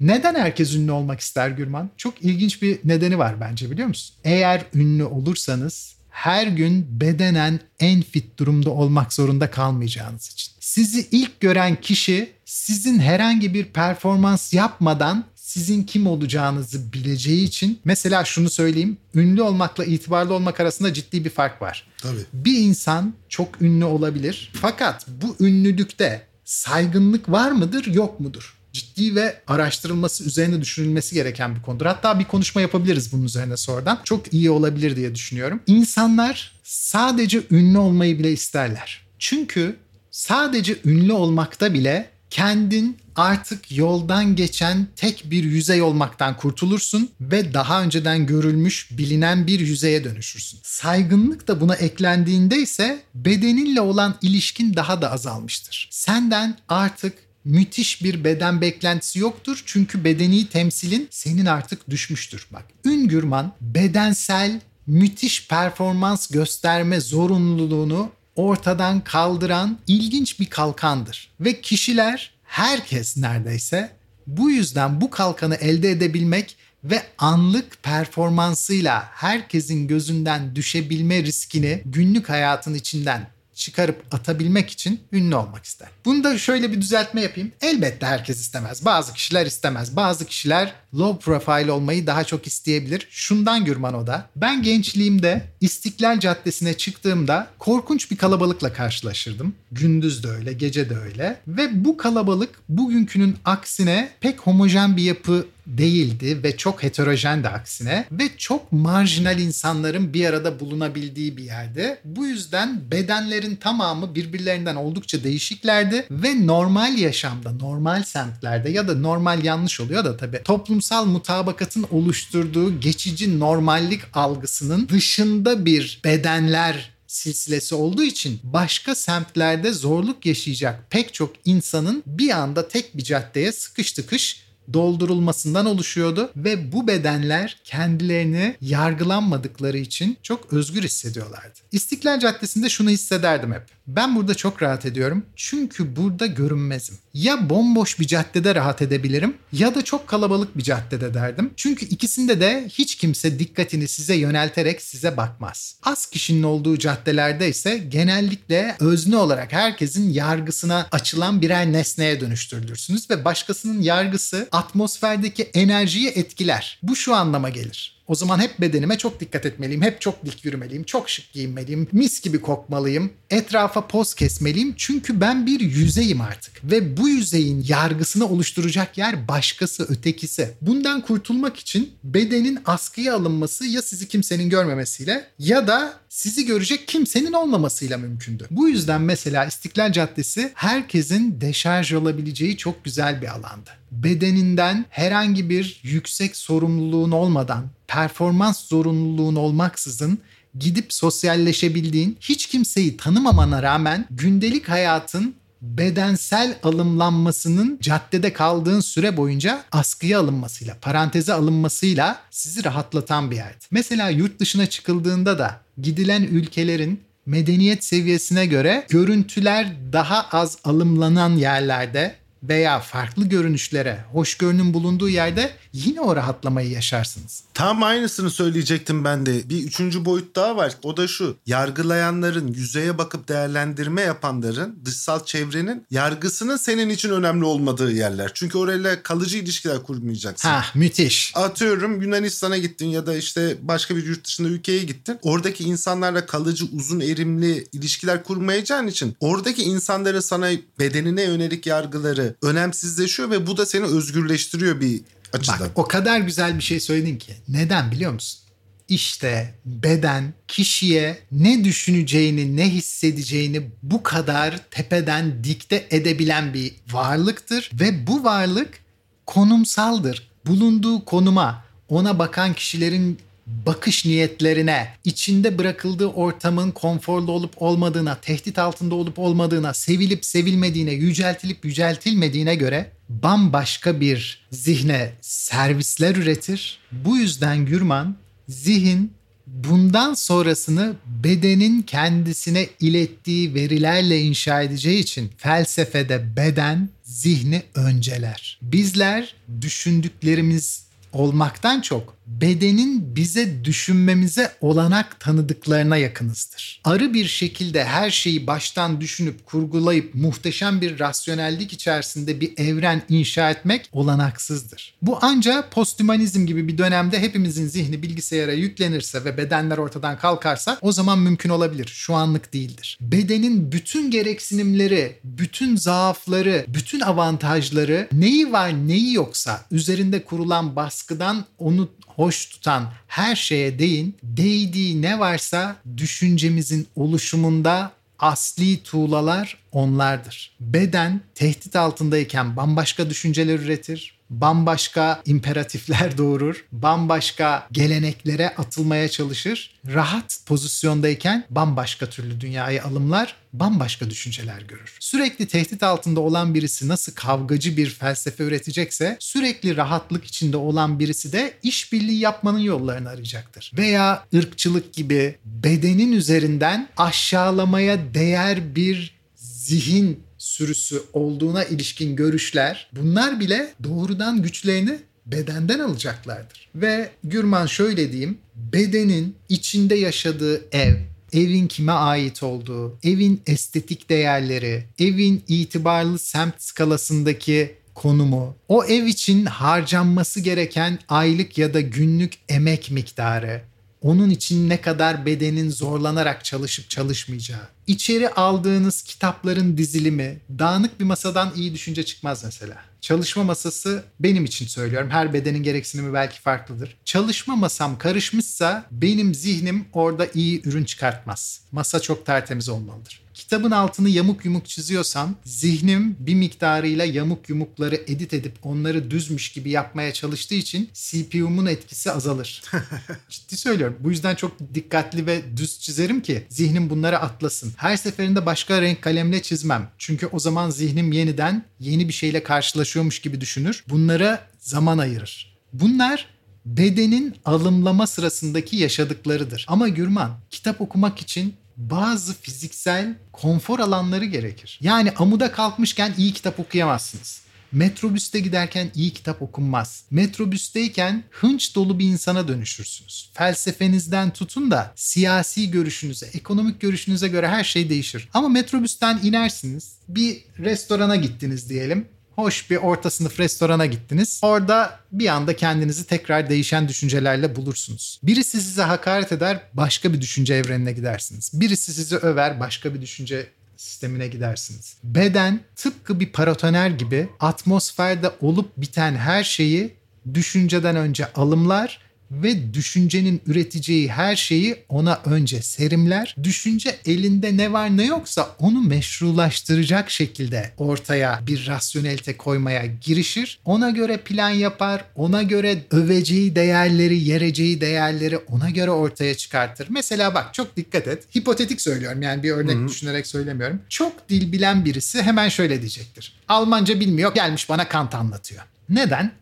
Neden herkes ünlü olmak ister Gürman? Çok ilginç bir nedeni var bence biliyor musun? Eğer ünlü olursanız her gün bedenen en fit durumda olmak zorunda kalmayacağınız için. Sizi ilk gören kişi sizin herhangi bir performans yapmadan sizin kim olacağınızı bileceği için mesela şunu söyleyeyim. Ünlü olmakla itibarlı olmak arasında ciddi bir fark var. Tabii. Bir insan çok ünlü olabilir fakat bu ünlülükte saygınlık var mıdır yok mudur? Ciddi ve araştırılması üzerine düşünülmesi gereken bir konudur. Hatta bir konuşma yapabiliriz bunun üzerine sonradan. Çok iyi olabilir diye düşünüyorum. İnsanlar sadece ünlü olmayı bile isterler. Çünkü sadece ünlü olmakta bile kendin artık yoldan geçen tek bir yüzey olmaktan kurtulursun ve daha önceden görülmüş, bilinen bir yüzeye dönüşürsün. Saygınlık da buna eklendiğinde ise bedeninle olan ilişkin daha da azalmıştır. Senden artık müthiş bir beden beklentisi yoktur. Çünkü bedeni temsilin senin artık düşmüştür. Bak Üngürman bedensel müthiş performans gösterme zorunluluğunu ortadan kaldıran ilginç bir kalkandır. Ve kişiler herkes neredeyse bu yüzden bu kalkanı elde edebilmek ve anlık performansıyla herkesin gözünden düşebilme riskini günlük hayatın içinden çıkarıp atabilmek için ünlü olmak ister. Bunda şöyle bir düzeltme yapayım. Elbette herkes istemez. Bazı kişiler istemez. Bazı kişiler low profile olmayı daha çok isteyebilir. Şundan Gürman o da. Ben gençliğimde İstiklal Caddesi'ne çıktığımda korkunç bir kalabalıkla karşılaşırdım. Gündüz de öyle, gece de öyle. Ve bu kalabalık bugünkünün aksine pek homojen bir yapı değildi ve çok heterojen de aksine ve çok marjinal insanların bir arada bulunabildiği bir yerde. Bu yüzden bedenlerin tamamı birbirlerinden oldukça değişiklerdi ve normal yaşamda, normal semtlerde ya da normal yanlış oluyor da tabii toplumsal mutabakatın oluşturduğu geçici normallik algısının dışında bir bedenler silsilesi olduğu için başka semtlerde zorluk yaşayacak pek çok insanın bir anda tek bir caddeye sıkış tıkış doldurulmasından oluşuyordu ve bu bedenler kendilerini yargılanmadıkları için çok özgür hissediyorlardı. İstiklal Caddesi'nde şunu hissederdim hep. Ben burada çok rahat ediyorum çünkü burada görünmezim. Ya bomboş bir caddede rahat edebilirim ya da çok kalabalık bir caddede derdim. Çünkü ikisinde de hiç kimse dikkatini size yönelterek size bakmaz. Az kişinin olduğu caddelerde ise genellikle özne olarak herkesin yargısına açılan birer nesneye dönüştürülürsünüz ve başkasının yargısı atmosferdeki enerjiyi etkiler. Bu şu anlama gelir. O zaman hep bedenime çok dikkat etmeliyim. Hep çok dik yürümeliyim. Çok şık giyinmeliyim. Mis gibi kokmalıyım. Etrafa poz kesmeliyim. Çünkü ben bir yüzeyim artık. Ve bu yüzeyin yargısını oluşturacak yer başkası, ötekisi. Bundan kurtulmak için bedenin askıya alınması ya sizi kimsenin görmemesiyle ya da sizi görecek kimsenin olmamasıyla mümkündü. Bu yüzden mesela İstiklal Caddesi herkesin deşarj olabileceği çok güzel bir alandı. Bedeninden herhangi bir yüksek sorumluluğun olmadan, performans zorunluluğun olmaksızın gidip sosyalleşebildiğin, hiç kimseyi tanımamana rağmen gündelik hayatın bedensel alımlanmasının caddede kaldığın süre boyunca askıya alınmasıyla, paranteze alınmasıyla sizi rahatlatan bir yerdi. Mesela yurt dışına çıkıldığında da gidilen ülkelerin medeniyet seviyesine göre görüntüler daha az alımlanan yerlerde veya farklı görünüşlere hoşgörünün bulunduğu yerde yine o rahatlamayı yaşarsınız. Tam aynısını söyleyecektim ben de. Bir üçüncü boyut daha var. O da şu. Yargılayanların, yüzeye bakıp değerlendirme yapanların, dışsal çevrenin yargısının senin için önemli olmadığı yerler. Çünkü orayla kalıcı ilişkiler kurmayacaksın. Ha müthiş. Atıyorum Yunanistan'a gittin ya da işte başka bir yurt dışında ülkeye gittin. Oradaki insanlarla kalıcı uzun erimli ilişkiler kurmayacağın için oradaki insanların sana bedenine yönelik yargıları önemsizleşiyor ve bu da seni özgürleştiriyor bir açıdan. Bak o kadar güzel bir şey söyledin ki. Neden biliyor musun? İşte beden kişiye ne düşüneceğini, ne hissedeceğini bu kadar tepeden dikte edebilen bir varlıktır ve bu varlık konumsaldır. Bulunduğu konuma, ona bakan kişilerin bakış niyetlerine, içinde bırakıldığı ortamın konforlu olup olmadığına, tehdit altında olup olmadığına, sevilip sevilmediğine, yüceltilip yüceltilmediğine göre bambaşka bir zihne servisler üretir. Bu yüzden Gürman zihin bundan sonrasını bedenin kendisine ilettiği verilerle inşa edeceği için felsefede beden zihni önceler. Bizler düşündüklerimiz olmaktan çok bedenin bize düşünmemize olanak tanıdıklarına yakınızdır. Arı bir şekilde her şeyi baştan düşünüp kurgulayıp muhteşem bir rasyonellik içerisinde bir evren inşa etmek olanaksızdır. Bu ancak postümanizm gibi bir dönemde hepimizin zihni bilgisayara yüklenirse ve bedenler ortadan kalkarsa o zaman mümkün olabilir. Şu anlık değildir. Bedenin bütün gereksinimleri, bütün zaafları, bütün avantajları neyi var neyi yoksa üzerinde kurulan baskıdan onu hoş tutan her şeye değin, değdiği ne varsa düşüncemizin oluşumunda asli tuğlalar onlardır. Beden tehdit altındayken bambaşka düşünceler üretir. Bambaşka imperatifler *laughs* doğurur, bambaşka geleneklere atılmaya çalışır. Rahat pozisyondayken bambaşka türlü dünyayı alımlar, bambaşka düşünceler görür. Sürekli tehdit altında olan birisi nasıl kavgacı bir felsefe üretecekse, sürekli rahatlık içinde olan birisi de işbirliği yapmanın yollarını arayacaktır. Veya ırkçılık gibi bedenin üzerinden aşağılamaya değer bir zihin sürüsü olduğuna ilişkin görüşler bunlar bile doğrudan güçlerini bedenden alacaklardır. Ve Gürman şöyle diyeyim, bedenin içinde yaşadığı ev, evin kime ait olduğu, evin estetik değerleri, evin itibarlı semt skalasındaki konumu, o ev için harcanması gereken aylık ya da günlük emek miktarı, onun için ne kadar bedenin zorlanarak çalışıp çalışmayacağı, içeri aldığınız kitapların dizilimi, dağınık bir masadan iyi düşünce çıkmaz mesela. Çalışma masası benim için söylüyorum. Her bedenin gereksinimi belki farklıdır. Çalışma masam karışmışsa benim zihnim orada iyi ürün çıkartmaz. Masa çok tertemiz olmalıdır kitabın altını yamuk yumuk çiziyorsam zihnim bir miktarıyla yamuk yumukları edit edip onları düzmüş gibi yapmaya çalıştığı için CPU'mun etkisi azalır. *laughs* Ciddi söylüyorum. Bu yüzden çok dikkatli ve düz çizerim ki zihnim bunları atlasın. Her seferinde başka renk kalemle çizmem. Çünkü o zaman zihnim yeniden yeni bir şeyle karşılaşıyormuş gibi düşünür. Bunlara zaman ayırır. Bunlar bedenin alımlama sırasındaki yaşadıklarıdır. Ama Gürman kitap okumak için bazı fiziksel konfor alanları gerekir. Yani amuda kalkmışken iyi kitap okuyamazsınız. Metrobüste giderken iyi kitap okunmaz. Metrobüsteyken hınç dolu bir insana dönüşürsünüz. Felsefenizden tutun da siyasi görüşünüze, ekonomik görüşünüze göre her şey değişir. Ama metrobüsten inersiniz. Bir restorana gittiniz diyelim hoş bir orta sınıf restorana gittiniz. Orada bir anda kendinizi tekrar değişen düşüncelerle bulursunuz. Birisi size hakaret eder, başka bir düşünce evrenine gidersiniz. Birisi sizi över, başka bir düşünce sistemine gidersiniz. Beden tıpkı bir paratoner gibi atmosferde olup biten her şeyi düşünceden önce alımlar ve düşüncenin üreteceği her şeyi ona önce serimler. Düşünce elinde ne var ne yoksa onu meşrulaştıracak şekilde ortaya bir rasyonelite koymaya girişir. Ona göre plan yapar, ona göre öveceği değerleri, yereceği değerleri ona göre ortaya çıkartır. Mesela bak çok dikkat et. Hipotetik söylüyorum yani bir örnek Hı-hı. düşünerek söylemiyorum. Çok dil bilen birisi hemen şöyle diyecektir. Almanca bilmiyor gelmiş bana Kant anlatıyor. Neden?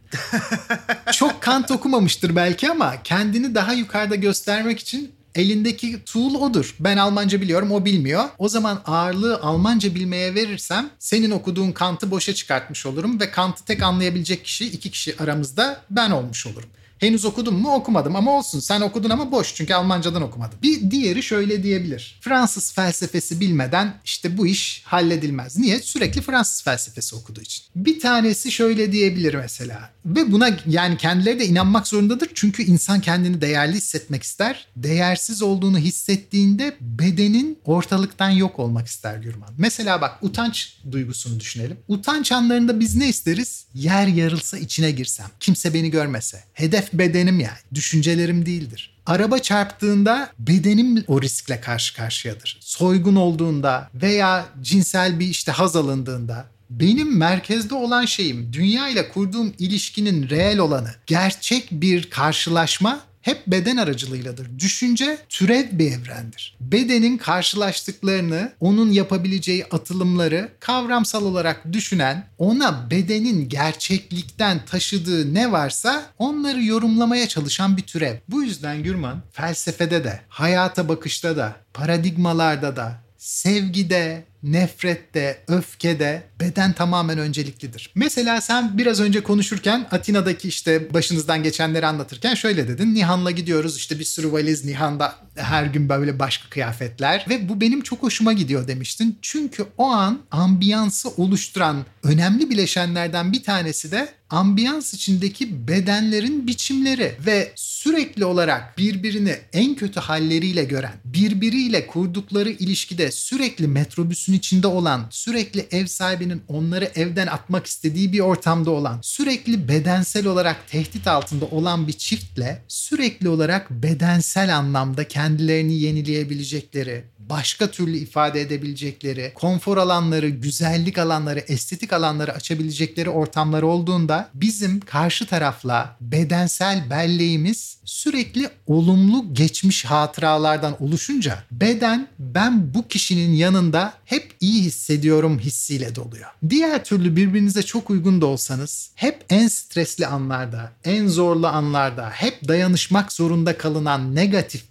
Çok Kant okumamıştır belki ama kendini daha yukarıda göstermek için elindeki tool odur. Ben Almanca biliyorum o bilmiyor. O zaman ağırlığı Almanca bilmeye verirsem senin okuduğun Kant'ı boşa çıkartmış olurum ve Kant'ı tek anlayabilecek kişi iki kişi aramızda ben olmuş olurum. Henüz okudum mu okumadım ama olsun sen okudun ama boş çünkü Almancadan okumadın. Bir diğeri şöyle diyebilir. Fransız felsefesi bilmeden işte bu iş halledilmez. Niye? Sürekli Fransız felsefesi okuduğu için. Bir tanesi şöyle diyebilir mesela. Ve buna yani kendileri de inanmak zorundadır. Çünkü insan kendini değerli hissetmek ister. Değersiz olduğunu hissettiğinde bedenin ortalıktan yok olmak ister Gürman. Mesela bak utanç duygusunu düşünelim. Utanç anlarında biz ne isteriz? Yer yarılsa içine girsem. Kimse beni görmese. Hedef bedenim yani. Düşüncelerim değildir. Araba çarptığında bedenim o riskle karşı karşıyadır. Soygun olduğunda veya cinsel bir işte haz alındığında benim merkezde olan şeyim, dünya ile kurduğum ilişkinin reel olanı, gerçek bir karşılaşma hep beden aracılığıyladır. Düşünce türev bir evrendir. Bedenin karşılaştıklarını, onun yapabileceği atılımları kavramsal olarak düşünen, ona bedenin gerçeklikten taşıdığı ne varsa onları yorumlamaya çalışan bir türev. Bu yüzden Gürman felsefede de, hayata bakışta da, paradigmalarda da, sevgide, nefrette, öfkede beden tamamen önceliklidir. Mesela sen biraz önce konuşurken Atina'daki işte başınızdan geçenleri anlatırken şöyle dedin. Nihan'la gidiyoruz işte bir sürü valiz Nihan'da her gün böyle başka kıyafetler ve bu benim çok hoşuma gidiyor demiştin. Çünkü o an ambiyansı oluşturan önemli bileşenlerden bir tanesi de ambiyans içindeki bedenlerin biçimleri ve sürekli olarak birbirini en kötü halleriyle gören, birbiriyle kurdukları ilişkide sürekli metrobüsün içinde olan, sürekli ev sahibinin onları evden atmak istediği bir ortamda olan, sürekli bedensel olarak tehdit altında olan bir çiftle sürekli olarak bedensel anlamda kendilerini yenileyebilecekleri, başka türlü ifade edebilecekleri, konfor alanları, güzellik alanları, estetik alanları açabilecekleri ortamlar olduğunda bizim karşı tarafla bedensel belleğimiz sürekli olumlu geçmiş hatıralardan oluşunca beden ben bu kişinin yanında hep iyi hissediyorum hissiyle doluyor. Diğer türlü birbirinize çok uygun da olsanız hep en stresli anlarda, en zorlu anlarda, hep dayanışmak zorunda kalınan negatif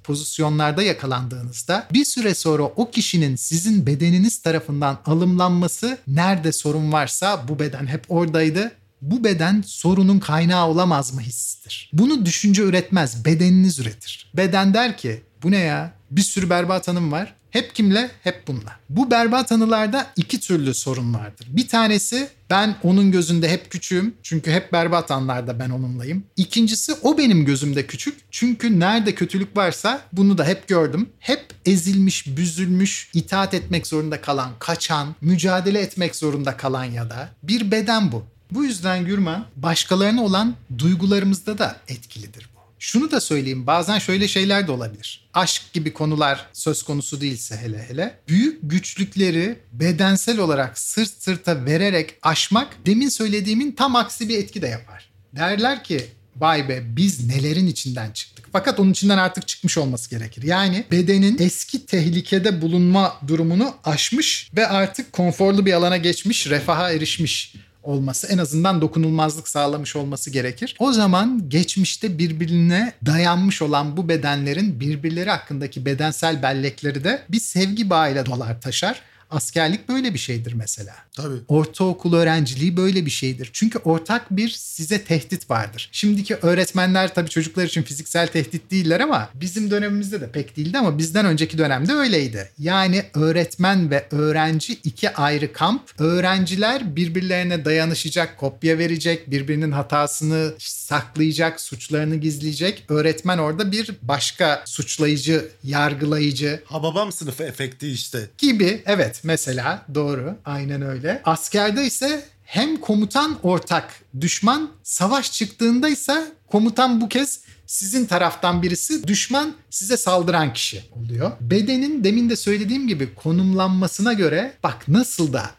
pozisyonlarda yakalandığınızda bir süre sonra o kişinin sizin bedeniniz tarafından alımlanması nerede sorun varsa bu beden hep oradaydı bu beden sorunun kaynağı olamaz mı hissidir. Bunu düşünce üretmez, bedeniniz üretir. Beden der ki bu ne ya? Bir sürü berbat hanım var. Hep kimle? Hep bununla. Bu berbat anılarda iki türlü sorun vardır. Bir tanesi ben onun gözünde hep küçüğüm. Çünkü hep berbat anlarda ben onunlayım. İkincisi o benim gözümde küçük. Çünkü nerede kötülük varsa bunu da hep gördüm. Hep ezilmiş, büzülmüş, itaat etmek zorunda kalan, kaçan, mücadele etmek zorunda kalan ya da bir beden bu. Bu yüzden Gürman başkalarına olan duygularımızda da etkilidir. Şunu da söyleyeyim bazen şöyle şeyler de olabilir. Aşk gibi konular söz konusu değilse hele hele. Büyük güçlükleri bedensel olarak sırt sırta vererek aşmak demin söylediğimin tam aksi bir etki de yapar. Derler ki vay be biz nelerin içinden çıktık. Fakat onun içinden artık çıkmış olması gerekir. Yani bedenin eski tehlikede bulunma durumunu aşmış ve artık konforlu bir alana geçmiş, refaha erişmiş olması en azından dokunulmazlık sağlamış olması gerekir. O zaman geçmişte birbirine dayanmış olan bu bedenlerin birbirleri hakkındaki bedensel bellekleri de bir sevgi bağıyla dolar taşar Askerlik böyle bir şeydir mesela. Tabii. Ortaokul öğrenciliği böyle bir şeydir. Çünkü ortak bir size tehdit vardır. Şimdiki öğretmenler tabii çocuklar için fiziksel tehdit değiller ama bizim dönemimizde de pek değildi ama bizden önceki dönemde öyleydi. Yani öğretmen ve öğrenci iki ayrı kamp. Öğrenciler birbirlerine dayanışacak, kopya verecek, birbirinin hatasını saklayacak, suçlarını gizleyecek. Öğretmen orada bir başka suçlayıcı, yargılayıcı. Hababam sınıfı efekti işte. Gibi evet mesela doğru aynen öyle. Askerde ise hem komutan ortak düşman savaş çıktığında ise komutan bu kez sizin taraftan birisi düşman size saldıran kişi oluyor. Bedenin demin de söylediğim gibi konumlanmasına göre bak nasıl da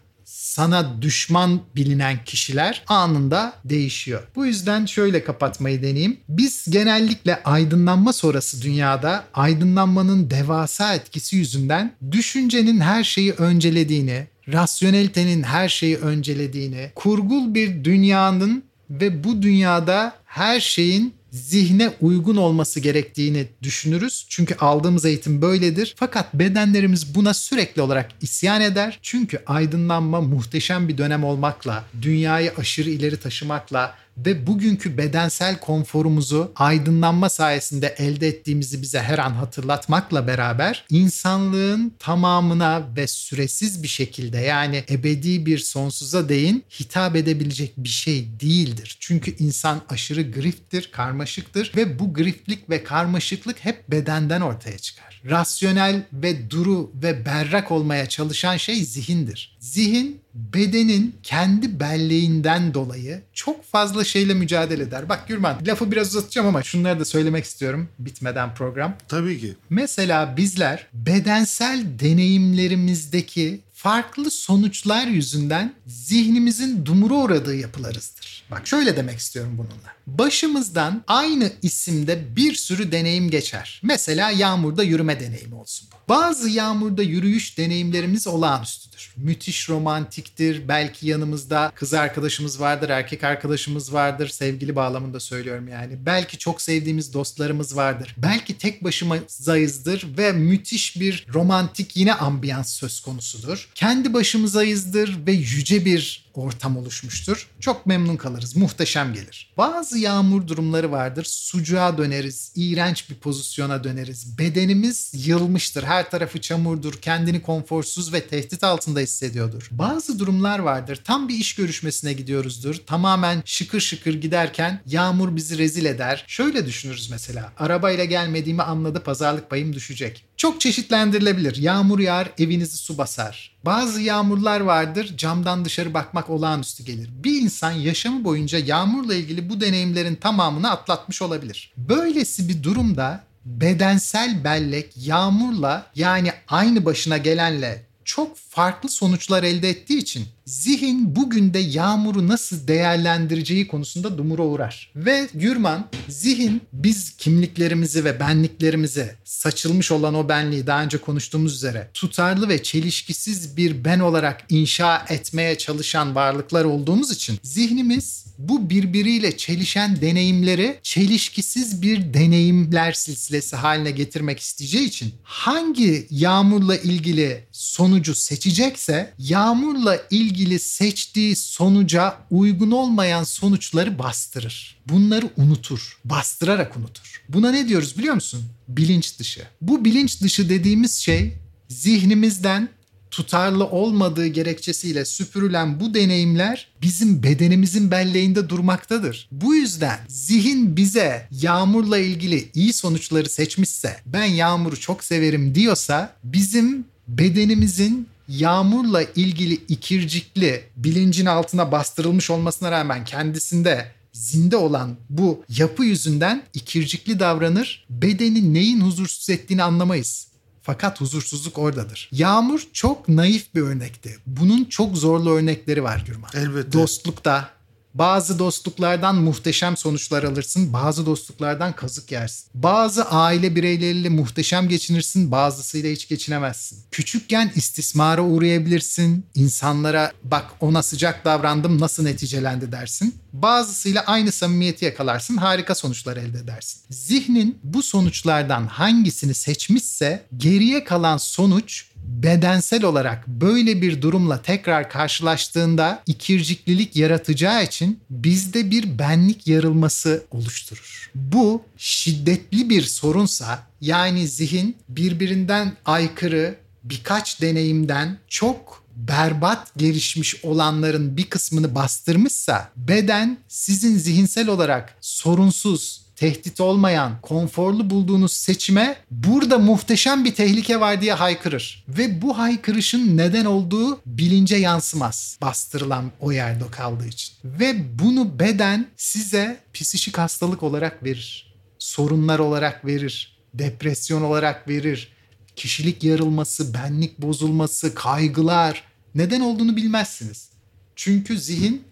sana düşman bilinen kişiler anında değişiyor. Bu yüzden şöyle kapatmayı deneyeyim. Biz genellikle aydınlanma sonrası dünyada aydınlanmanın devasa etkisi yüzünden düşüncenin her şeyi öncelediğini, rasyonelitenin her şeyi öncelediğini, kurgul bir dünyanın ve bu dünyada her şeyin zihne uygun olması gerektiğini düşünürüz. Çünkü aldığımız eğitim böyledir. Fakat bedenlerimiz buna sürekli olarak isyan eder. Çünkü aydınlanma muhteşem bir dönem olmakla, dünyayı aşırı ileri taşımakla, ve bugünkü bedensel konforumuzu aydınlanma sayesinde elde ettiğimizi bize her an hatırlatmakla beraber insanlığın tamamına ve süresiz bir şekilde yani ebedi bir sonsuza değin hitap edebilecek bir şey değildir. Çünkü insan aşırı grifttir, karmaşıktır ve bu griftlik ve karmaşıklık hep bedenden ortaya çıkar. Rasyonel ve duru ve berrak olmaya çalışan şey zihindir. Zihin bedenin kendi belleğinden dolayı çok fazla şeyle mücadele eder. Bak Gürman lafı biraz uzatacağım ama şunları da söylemek istiyorum bitmeden program. Tabii ki. Mesela bizler bedensel deneyimlerimizdeki farklı sonuçlar yüzünden zihnimizin dumura uğradığı yapılarızdır. Bak şöyle demek istiyorum bununla. Başımızdan aynı isimde bir sürü deneyim geçer. Mesela yağmurda yürüme deneyimi olsun bu. Bazı yağmurda yürüyüş deneyimlerimiz olağanüstüdür. Müthiş romantiktir. Belki yanımızda kız arkadaşımız vardır, erkek arkadaşımız vardır. Sevgili bağlamında söylüyorum yani. Belki çok sevdiğimiz dostlarımız vardır. Belki tek başımızayızdır ve müthiş bir romantik yine ambiyans söz konusudur. Kendi başımızayızdır ve yüce bir ortam oluşmuştur. Çok memnun kalırız. Muhteşem gelir. Bazı yağmur durumları vardır. Sucuğa döneriz. iğrenç bir pozisyona döneriz. Bedenimiz yılmıştır. Her tarafı çamurdur. Kendini konforsuz ve tehdit altında hissediyordur. Bazı durumlar vardır. Tam bir iş görüşmesine gidiyoruzdur. Tamamen şıkır şıkır giderken yağmur bizi rezil eder. Şöyle düşünürüz mesela. Arabayla gelmediğimi anladı pazarlık payım düşecek. Çok çeşitlendirilebilir. Yağmur yağar, evinizi su basar. Bazı yağmurlar vardır, camdan dışarı bakmak olağanüstü gelir. Bir insan yaşamı boyunca yağmurla ilgili bu deneyimlerin tamamını atlatmış olabilir. Böylesi bir durumda bedensel bellek yağmurla yani aynı başına gelenle çok farklı sonuçlar elde ettiği için zihin bugün de yağmuru nasıl değerlendireceği konusunda dumura uğrar. Ve Gürman zihin biz kimliklerimizi ve benliklerimizi saçılmış olan o benliği daha önce konuştuğumuz üzere tutarlı ve çelişkisiz bir ben olarak inşa etmeye çalışan varlıklar olduğumuz için zihnimiz bu birbiriyle çelişen deneyimleri çelişkisiz bir deneyimler silsilesi haline getirmek isteyeceği için hangi yağmurla ilgili sonucu seçecekse yağmurla ilgili seçtiği sonuca uygun olmayan sonuçları bastırır. Bunları unutur. Bastırarak unutur. Buna ne diyoruz biliyor musun? Bilinç dışı. Bu bilinç dışı dediğimiz şey zihnimizden tutarlı olmadığı gerekçesiyle süpürülen bu deneyimler bizim bedenimizin belleğinde durmaktadır. Bu yüzden zihin bize yağmurla ilgili iyi sonuçları seçmişse, ben yağmuru çok severim diyorsa bizim bedenimizin yağmurla ilgili ikircikli bilincin altına bastırılmış olmasına rağmen kendisinde zinde olan bu yapı yüzünden ikircikli davranır. Bedeni neyin huzursuz ettiğini anlamayız. Fakat huzursuzluk oradadır. Yağmur çok naif bir örnekti. Bunun çok zorlu örnekleri var Gürman. Elbette. Dostlukta, bazı dostluklardan muhteşem sonuçlar alırsın, bazı dostluklardan kazık yersin. Bazı aile bireyleriyle muhteşem geçinirsin, bazısıyla hiç geçinemezsin. Küçükken istismara uğrayabilirsin, insanlara bak ona sıcak davrandım nasıl neticelendi dersin. Bazısıyla aynı samimiyeti yakalarsın, harika sonuçlar elde edersin. Zihnin bu sonuçlardan hangisini seçmişse geriye kalan sonuç bedensel olarak böyle bir durumla tekrar karşılaştığında ikirciklilik yaratacağı için bizde bir benlik yarılması oluşturur. Bu şiddetli bir sorunsa yani zihin birbirinden aykırı birkaç deneyimden çok berbat gelişmiş olanların bir kısmını bastırmışsa beden sizin zihinsel olarak sorunsuz, tehdit olmayan, konforlu bulduğunuz seçime burada muhteşem bir tehlike var diye haykırır. Ve bu haykırışın neden olduğu bilince yansımaz. Bastırılan o yerde kaldığı için. Ve bunu beden size psikik hastalık olarak verir. Sorunlar olarak verir. Depresyon olarak verir. Kişilik yarılması, benlik bozulması, kaygılar neden olduğunu bilmezsiniz. Çünkü zihin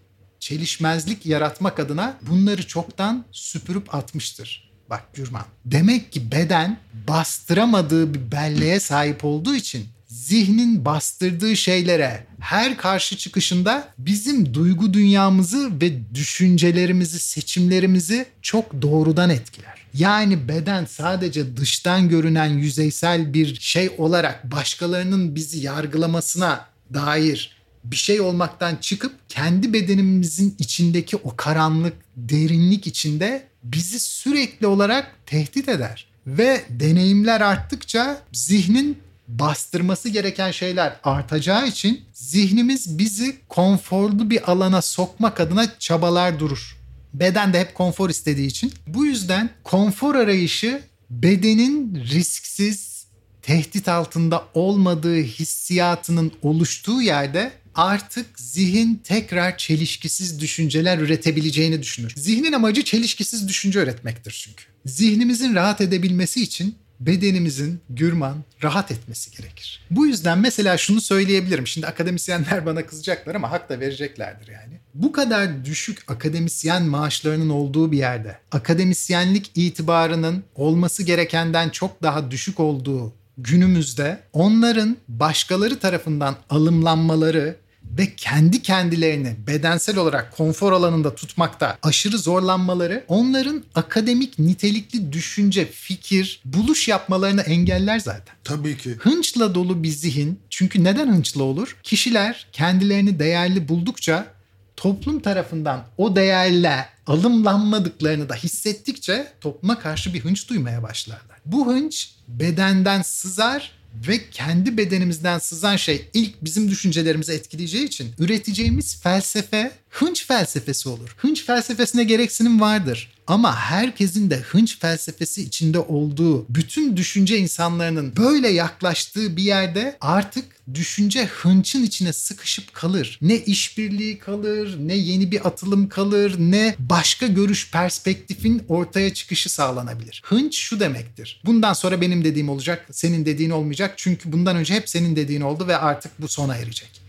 çelişmezlik yaratmak adına bunları çoktan süpürüp atmıştır. Bak Gürman. Demek ki beden bastıramadığı bir belleğe sahip olduğu için zihnin bastırdığı şeylere her karşı çıkışında bizim duygu dünyamızı ve düşüncelerimizi, seçimlerimizi çok doğrudan etkiler. Yani beden sadece dıştan görünen yüzeysel bir şey olarak başkalarının bizi yargılamasına dair bir şey olmaktan çıkıp kendi bedenimizin içindeki o karanlık, derinlik içinde bizi sürekli olarak tehdit eder. Ve deneyimler arttıkça zihnin bastırması gereken şeyler artacağı için zihnimiz bizi konforlu bir alana sokmak adına çabalar durur. Beden de hep konfor istediği için. Bu yüzden konfor arayışı bedenin risksiz, tehdit altında olmadığı hissiyatının oluştuğu yerde artık zihin tekrar çelişkisiz düşünceler üretebileceğini düşünür. Zihnin amacı çelişkisiz düşünce üretmektir çünkü. Zihnimizin rahat edebilmesi için bedenimizin gürman rahat etmesi gerekir. Bu yüzden mesela şunu söyleyebilirim. Şimdi akademisyenler bana kızacaklar ama hak da vereceklerdir yani. Bu kadar düşük akademisyen maaşlarının olduğu bir yerde akademisyenlik itibarının olması gerekenden çok daha düşük olduğu günümüzde onların başkaları tarafından alımlanmaları ve kendi kendilerini bedensel olarak konfor alanında tutmakta aşırı zorlanmaları onların akademik nitelikli düşünce, fikir, buluş yapmalarını engeller zaten. Tabii ki. Hınçla dolu bir zihin. Çünkü neden hınçla olur? Kişiler kendilerini değerli buldukça toplum tarafından o değerle alımlanmadıklarını da hissettikçe topluma karşı bir hınç duymaya başlarlar. Bu hınç bedenden sızar ve kendi bedenimizden sızan şey ilk bizim düşüncelerimizi etkileyeceği için üreteceğimiz felsefe Hınç felsefesi olur. Hınç felsefesine gereksinim vardır. Ama herkesin de hınç felsefesi içinde olduğu, bütün düşünce insanlarının böyle yaklaştığı bir yerde artık düşünce hınçın içine sıkışıp kalır. Ne işbirliği kalır, ne yeni bir atılım kalır, ne başka görüş perspektifin ortaya çıkışı sağlanabilir. Hınç şu demektir. Bundan sonra benim dediğim olacak, senin dediğin olmayacak. Çünkü bundan önce hep senin dediğin oldu ve artık bu sona erecek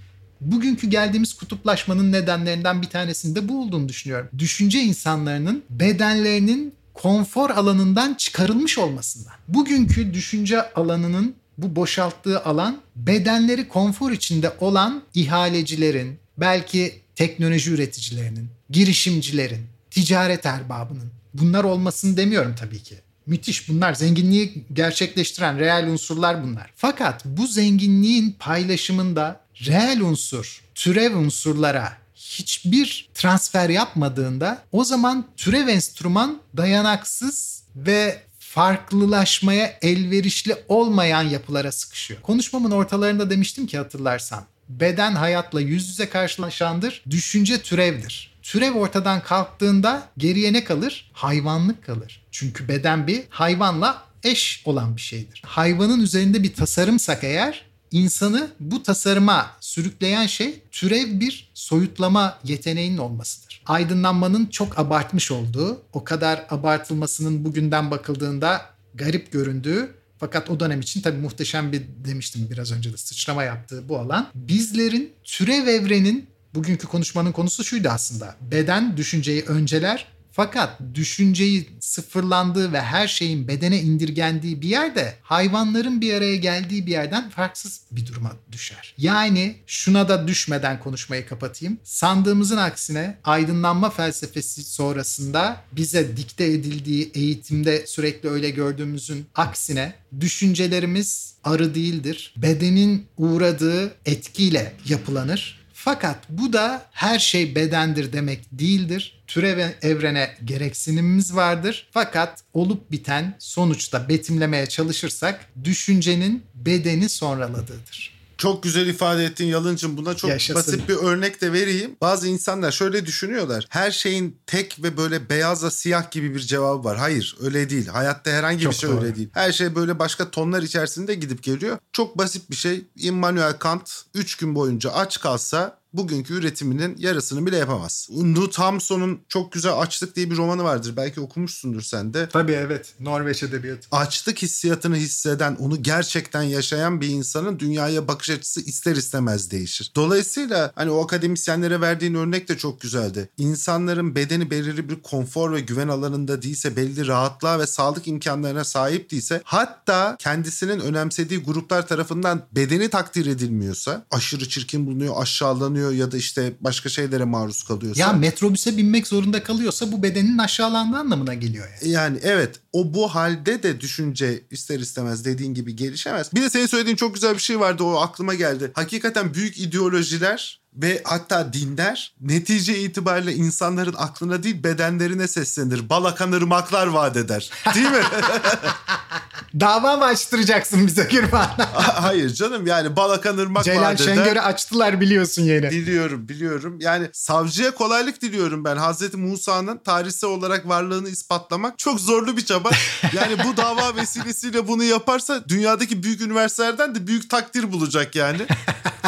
bugünkü geldiğimiz kutuplaşmanın nedenlerinden bir tanesinin de bu olduğunu düşünüyorum. Düşünce insanlarının bedenlerinin konfor alanından çıkarılmış olmasından. Bugünkü düşünce alanının bu boşalttığı alan bedenleri konfor içinde olan ihalecilerin, belki teknoloji üreticilerinin, girişimcilerin, ticaret erbabının. Bunlar olmasını demiyorum tabii ki. Müthiş bunlar zenginliği gerçekleştiren reel unsurlar bunlar. Fakat bu zenginliğin paylaşımında reel unsur, türev unsurlara hiçbir transfer yapmadığında o zaman türev enstrüman dayanaksız ve farklılaşmaya elverişli olmayan yapılara sıkışıyor. Konuşmamın ortalarında demiştim ki hatırlarsan beden hayatla yüz yüze karşılaşandır, düşünce türevdir. Türev ortadan kalktığında geriye ne kalır? Hayvanlık kalır. Çünkü beden bir hayvanla eş olan bir şeydir. Hayvanın üzerinde bir tasarımsak eğer insanı bu tasarıma sürükleyen şey türev bir soyutlama yeteneğinin olmasıdır. Aydınlanmanın çok abartmış olduğu, o kadar abartılmasının bugünden bakıldığında garip göründüğü fakat o dönem için tabii muhteşem bir demiştim biraz önce de sıçrama yaptığı bu alan. Bizlerin türev evrenin bugünkü konuşmanın konusu şuydu aslında. Beden düşünceyi önceler fakat düşünceyi sıfırlandığı ve her şeyin bedene indirgendiği bir yerde hayvanların bir araya geldiği bir yerden farksız bir duruma düşer. Yani şuna da düşmeden konuşmayı kapatayım. Sandığımızın aksine aydınlanma felsefesi sonrasında bize dikte edildiği eğitimde sürekli öyle gördüğümüzün aksine düşüncelerimiz arı değildir. Bedenin uğradığı etkiyle yapılanır fakat bu da her şey bedendir demek değildir. Türev evrene gereksinimimiz vardır. Fakat olup biten sonuçta betimlemeye çalışırsak düşüncenin bedeni sonraladığıdır. Çok güzel ifade ettin Yalıncım. Buna çok Yaşasın. basit bir örnek de vereyim. Bazı insanlar şöyle düşünüyorlar. Her şeyin tek ve böyle beyazla siyah gibi bir cevabı var. Hayır öyle değil. Hayatta herhangi çok bir şey doğru. öyle değil. Her şey böyle başka tonlar içerisinde gidip geliyor. Çok basit bir şey. Immanuel Kant 3 gün boyunca aç kalsa bugünkü üretiminin yarısını bile yapamaz. Unu Thompson'un çok güzel Açlık diye bir romanı vardır. Belki okumuşsundur sen de. Tabii evet. Norveç edebiyatı. Açlık hissiyatını hisseden, onu gerçekten yaşayan bir insanın dünyaya bakış açısı ister istemez değişir. Dolayısıyla hani o akademisyenlere verdiğin örnek de çok güzeldi. İnsanların bedeni belirli bir konfor ve güven alanında değilse, belli rahatlığa ve sağlık imkanlarına sahip değilse, hatta kendisinin önemsediği gruplar tarafından bedeni takdir edilmiyorsa, aşırı çirkin bulunuyor, aşağılanıyor kullanıyor ya da işte başka şeylere maruz kalıyorsa. Ya metrobüse binmek zorunda kalıyorsa bu bedenin aşağılandığı anlamına geliyor yani. Yani evet o bu halde de düşünce ister istemez dediğin gibi gelişemez. Bir de senin söylediğin çok güzel bir şey vardı o aklıma geldi. Hakikaten büyük ideolojiler ve hatta dinler netice itibariyle insanların aklına değil bedenlerine seslenir. Balakan ırmaklar vaat eder. Değil mi? *laughs* Dava mı açtıracaksın bize Gürman? *laughs* Hayır canım yani Balakan ırmak Celal vaat eder. Şengör'ü açtılar biliyorsun yeni. Biliyorum biliyorum. Yani savcıya kolaylık diliyorum ben. Hazreti Musa'nın tarihsel olarak varlığını ispatlamak çok zorlu bir çaba. *laughs* Yani bu dava vesilesiyle bunu yaparsa dünyadaki büyük üniversitelerden de büyük takdir bulacak yani.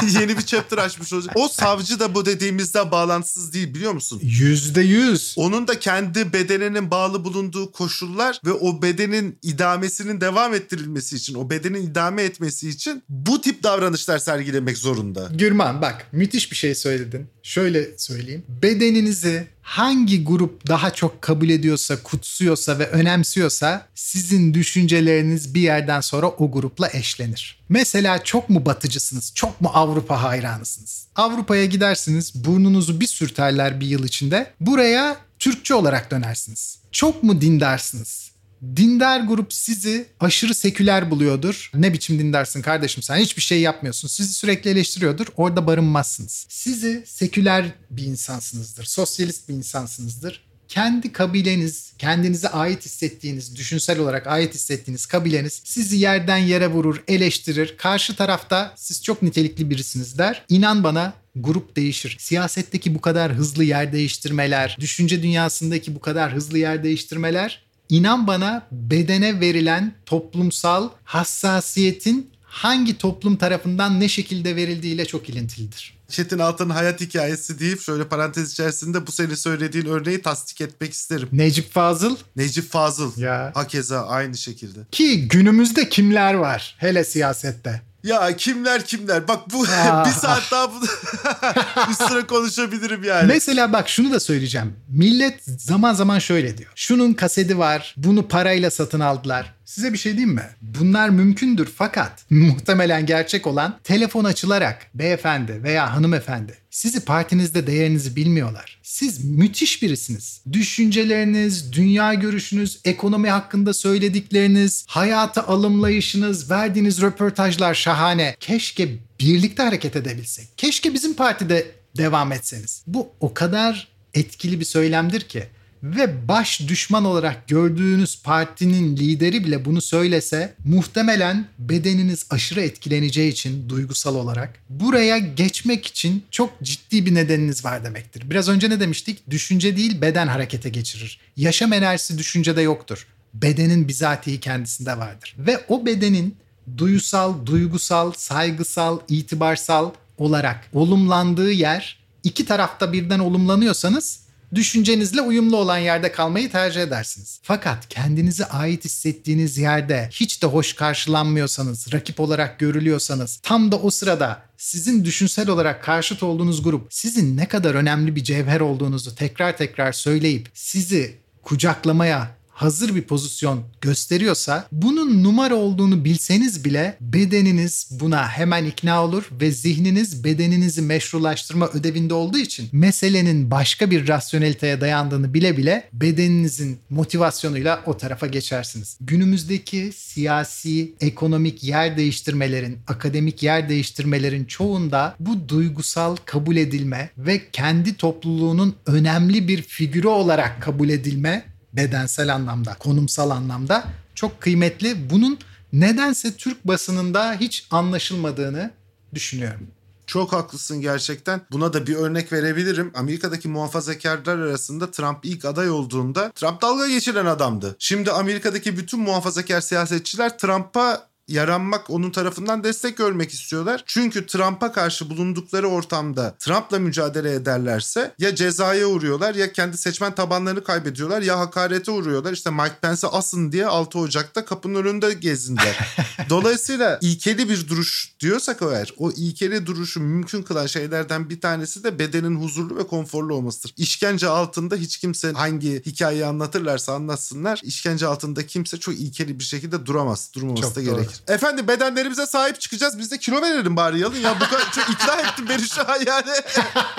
Yeni bir chapter açmış olacak. O savcı da bu dediğimizde bağlantısız değil biliyor musun? Yüzde yüz. Onun da kendi bedeninin bağlı bulunduğu koşullar ve o bedenin idamesinin devam ettirilmesi için, o bedenin idame etmesi için bu tip davranışlar sergilemek zorunda. Gürman bak müthiş bir şey söyledin. Şöyle söyleyeyim. Bedeninizi hangi grup daha çok kabul ediyorsa, kutsuyorsa ve önemsiyorsa sizin düşünceleriniz bir yerden sonra o grupla eşlenir. Mesela çok mu batıcısınız, çok mu Avrupa hayranısınız? Avrupa'ya gidersiniz, burnunuzu bir sürterler bir yıl içinde. Buraya Türkçe olarak dönersiniz. Çok mu dindarsınız? Dindar grup sizi aşırı seküler buluyordur. Ne biçim dindarsın kardeşim sen hiçbir şey yapmıyorsun. Sizi sürekli eleştiriyordur. Orada barınmazsınız. Sizi seküler bir insansınızdır. Sosyalist bir insansınızdır. kendi kabileniz, kendinize ait hissettiğiniz, düşünsel olarak ait hissettiğiniz kabileniz sizi yerden yere vurur, eleştirir. Karşı tarafta siz çok nitelikli birisiniz der. İnan bana grup değişir. Siyasetteki bu kadar hızlı yer değiştirmeler, düşünce dünyasındaki bu kadar hızlı yer değiştirmeler inan bana bedene verilen toplumsal hassasiyetin hangi toplum tarafından ne şekilde verildiğiyle çok ilintilidir. Çetin Altan'ın hayat hikayesi deyip şöyle parantez içerisinde bu senin söylediğin örneği tasdik etmek isterim. Necip Fazıl Necip Fazıl. Ya. Hakeza aynı şekilde. ki günümüzde kimler var hele siyasette? Ya kimler kimler bak bu *laughs* bir saat daha bu *laughs* üstüne konuşabilirim yani. Mesela bak şunu da söyleyeceğim. Millet zaman zaman şöyle diyor. Şunun kaseti var, bunu parayla satın aldılar. Size bir şey diyeyim mi? Bunlar mümkündür fakat muhtemelen gerçek olan telefon açılarak beyefendi veya hanımefendi sizi partinizde değerinizi bilmiyorlar. Siz müthiş birisiniz. Düşünceleriniz, dünya görüşünüz, ekonomi hakkında söyledikleriniz, hayata alımlayışınız, verdiğiniz röportajlar şahane. Keşke birlikte hareket edebilsek. Keşke bizim partide devam etseniz. Bu o kadar etkili bir söylemdir ki ve baş düşman olarak gördüğünüz partinin lideri bile bunu söylese muhtemelen bedeniniz aşırı etkileneceği için duygusal olarak buraya geçmek için çok ciddi bir nedeniniz var demektir. Biraz önce ne demiştik? Düşünce değil beden harekete geçirir. Yaşam enerjisi düşüncede yoktur. Bedenin bizatihi kendisinde vardır. Ve o bedenin duyusal, duygusal, saygısal, itibarsal olarak olumlandığı yer iki tarafta birden olumlanıyorsanız düşüncenizle uyumlu olan yerde kalmayı tercih edersiniz. Fakat kendinize ait hissettiğiniz yerde hiç de hoş karşılanmıyorsanız, rakip olarak görülüyorsanız, tam da o sırada sizin düşünsel olarak karşıt olduğunuz grup sizin ne kadar önemli bir cevher olduğunuzu tekrar tekrar söyleyip sizi kucaklamaya hazır bir pozisyon gösteriyorsa bunun numara olduğunu bilseniz bile bedeniniz buna hemen ikna olur ve zihniniz bedeninizi meşrulaştırma ödevinde olduğu için meselenin başka bir rasyoneliteye dayandığını bile bile bedeninizin motivasyonuyla o tarafa geçersiniz. Günümüzdeki siyasi, ekonomik yer değiştirmelerin, akademik yer değiştirmelerin çoğunda bu duygusal kabul edilme ve kendi topluluğunun önemli bir figürü olarak kabul edilme bedensel anlamda, konumsal anlamda çok kıymetli. Bunun nedense Türk basınında hiç anlaşılmadığını düşünüyorum. Çok haklısın gerçekten. Buna da bir örnek verebilirim. Amerika'daki muhafazakarlar arasında Trump ilk aday olduğunda Trump dalga geçiren adamdı. Şimdi Amerika'daki bütün muhafazakar siyasetçiler Trump'a yaranmak, onun tarafından destek görmek istiyorlar. Çünkü Trump'a karşı bulundukları ortamda Trump'la mücadele ederlerse ya cezaya uğruyorlar ya kendi seçmen tabanlarını kaybediyorlar ya hakarete uğruyorlar. İşte Mike Pence'e asın diye 6 Ocak'ta kapının önünde gezindiler. *laughs* Dolayısıyla ilkeli bir duruş diyorsak eğer o ilkeli duruşu mümkün kılan şeylerden bir tanesi de bedenin huzurlu ve konforlu olmasıdır. İşkence altında hiç kimse hangi hikayeyi anlatırlarsa anlatsınlar işkence altında kimse çok ilkeli bir şekilde duramaz. Durmaması Çok da doğru. gerekir. Efendim bedenlerimize sahip çıkacağız. Biz de kilo verelim bari yalın ya. Bu kadar çok ikna *laughs* ettin beni şu an yani.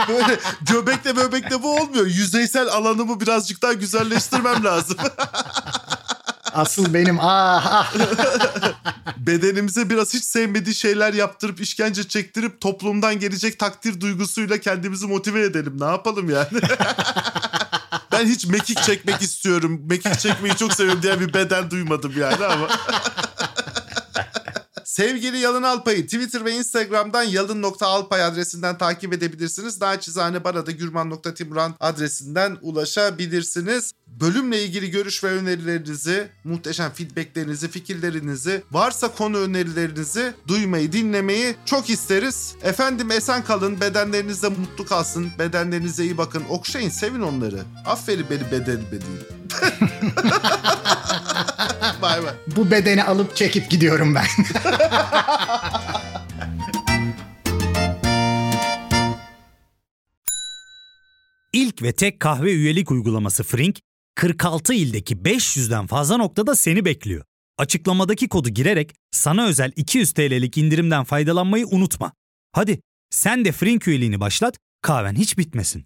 Böyle göbekle böbekle bu olmuyor. Yüzeysel alanımı birazcık daha güzelleştirmem lazım. *laughs* Asıl benim ah ah. *laughs* Bedenimize biraz hiç sevmediği şeyler yaptırıp işkence çektirip toplumdan gelecek takdir duygusuyla kendimizi motive edelim. Ne yapalım yani? ben hiç mekik çekmek istiyorum. Mekik çekmeyi çok seviyorum diye bir beden duymadım yani ama. Sevgili Yalın Alpay'ı Twitter ve Instagram'dan yalın.alpay adresinden takip edebilirsiniz. Naçizane bana da gürman.timran adresinden ulaşabilirsiniz. Bölümle ilgili görüş ve önerilerinizi, muhteşem feedbacklerinizi, fikirlerinizi, varsa konu önerilerinizi duymayı, dinlemeyi çok isteriz. Efendim esen kalın, bedenlerinizde mutlu kalsın, bedenlerinize iyi bakın, okşayın, sevin onları. Aferin beni bedenime değil. *laughs* *laughs* bay bay. Bu bedeni alıp çekip gidiyorum ben. *laughs* İlk ve tek kahve üyelik uygulaması Frink, 46 ildeki 500'den fazla noktada seni bekliyor. Açıklamadaki kodu girerek sana özel 200 TL'lik indirimden faydalanmayı unutma. Hadi sen de Frink üyeliğini başlat, kahven hiç bitmesin.